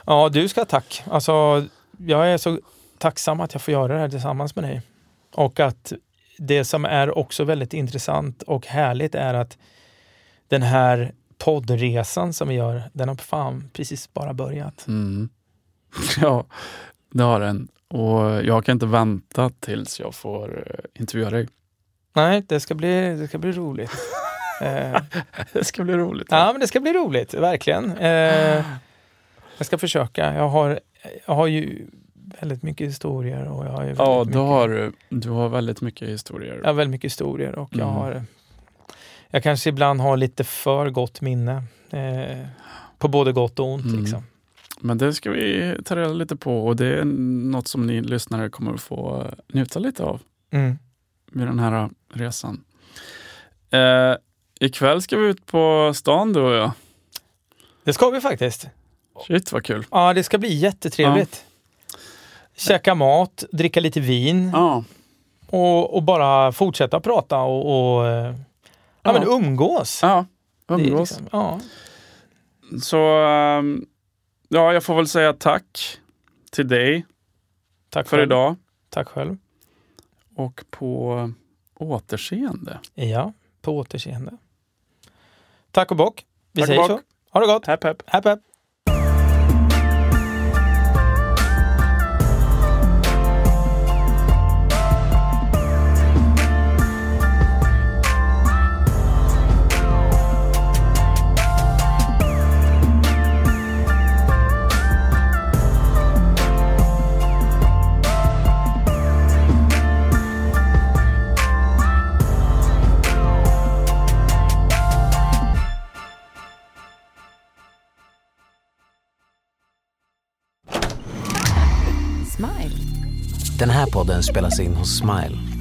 Ja, du ska ha tack. Alltså, jag är så tacksam att jag får göra det här tillsammans med dig. Och att det som är också väldigt intressant och härligt är att den här poddresan som vi gör, den har fan precis bara börjat. Mm. Ja, det har den. Och jag kan inte vänta tills jag får eh, intervjua dig. Nej, det ska bli, det ska bli roligt. eh, Det ska bli roligt. ja, men det ska bli roligt, verkligen. Eh, jag ska försöka. Jag har, jag har ju väldigt mycket historier och jag har Ja, mycket... du har, du har väldigt mycket historier. Jag har väldigt mycket historier och jag Mm. har Jag kanske ibland har lite för gott minne. Eh, på både gott och ont. Mm. Liksom. Men det ska vi ta reda lite på och det är något som ni lyssnare kommer att få eh, njuta lite av Mm. vid den här resan. Eh, ikväll ska vi ut på stan du och jag. Det ska vi faktiskt. Shit vad kul. Ja, det ska bli jättetrevligt. Käka mat, dricka lite vin Ja, och, och bara fortsätta prata och, och, eh, Ja, men umgås. Ja, umgås. liksom- ja. Så ehm, ja, jag får väl säga tack till dig Tack för själv. idag Tack själv. och på återseende. Ja, på återseende. Tack och bock. Vi Tack säger bock. så. Ha det gott. Hepp hepp. Hepp hepp. Här podden spelas in hos Smile.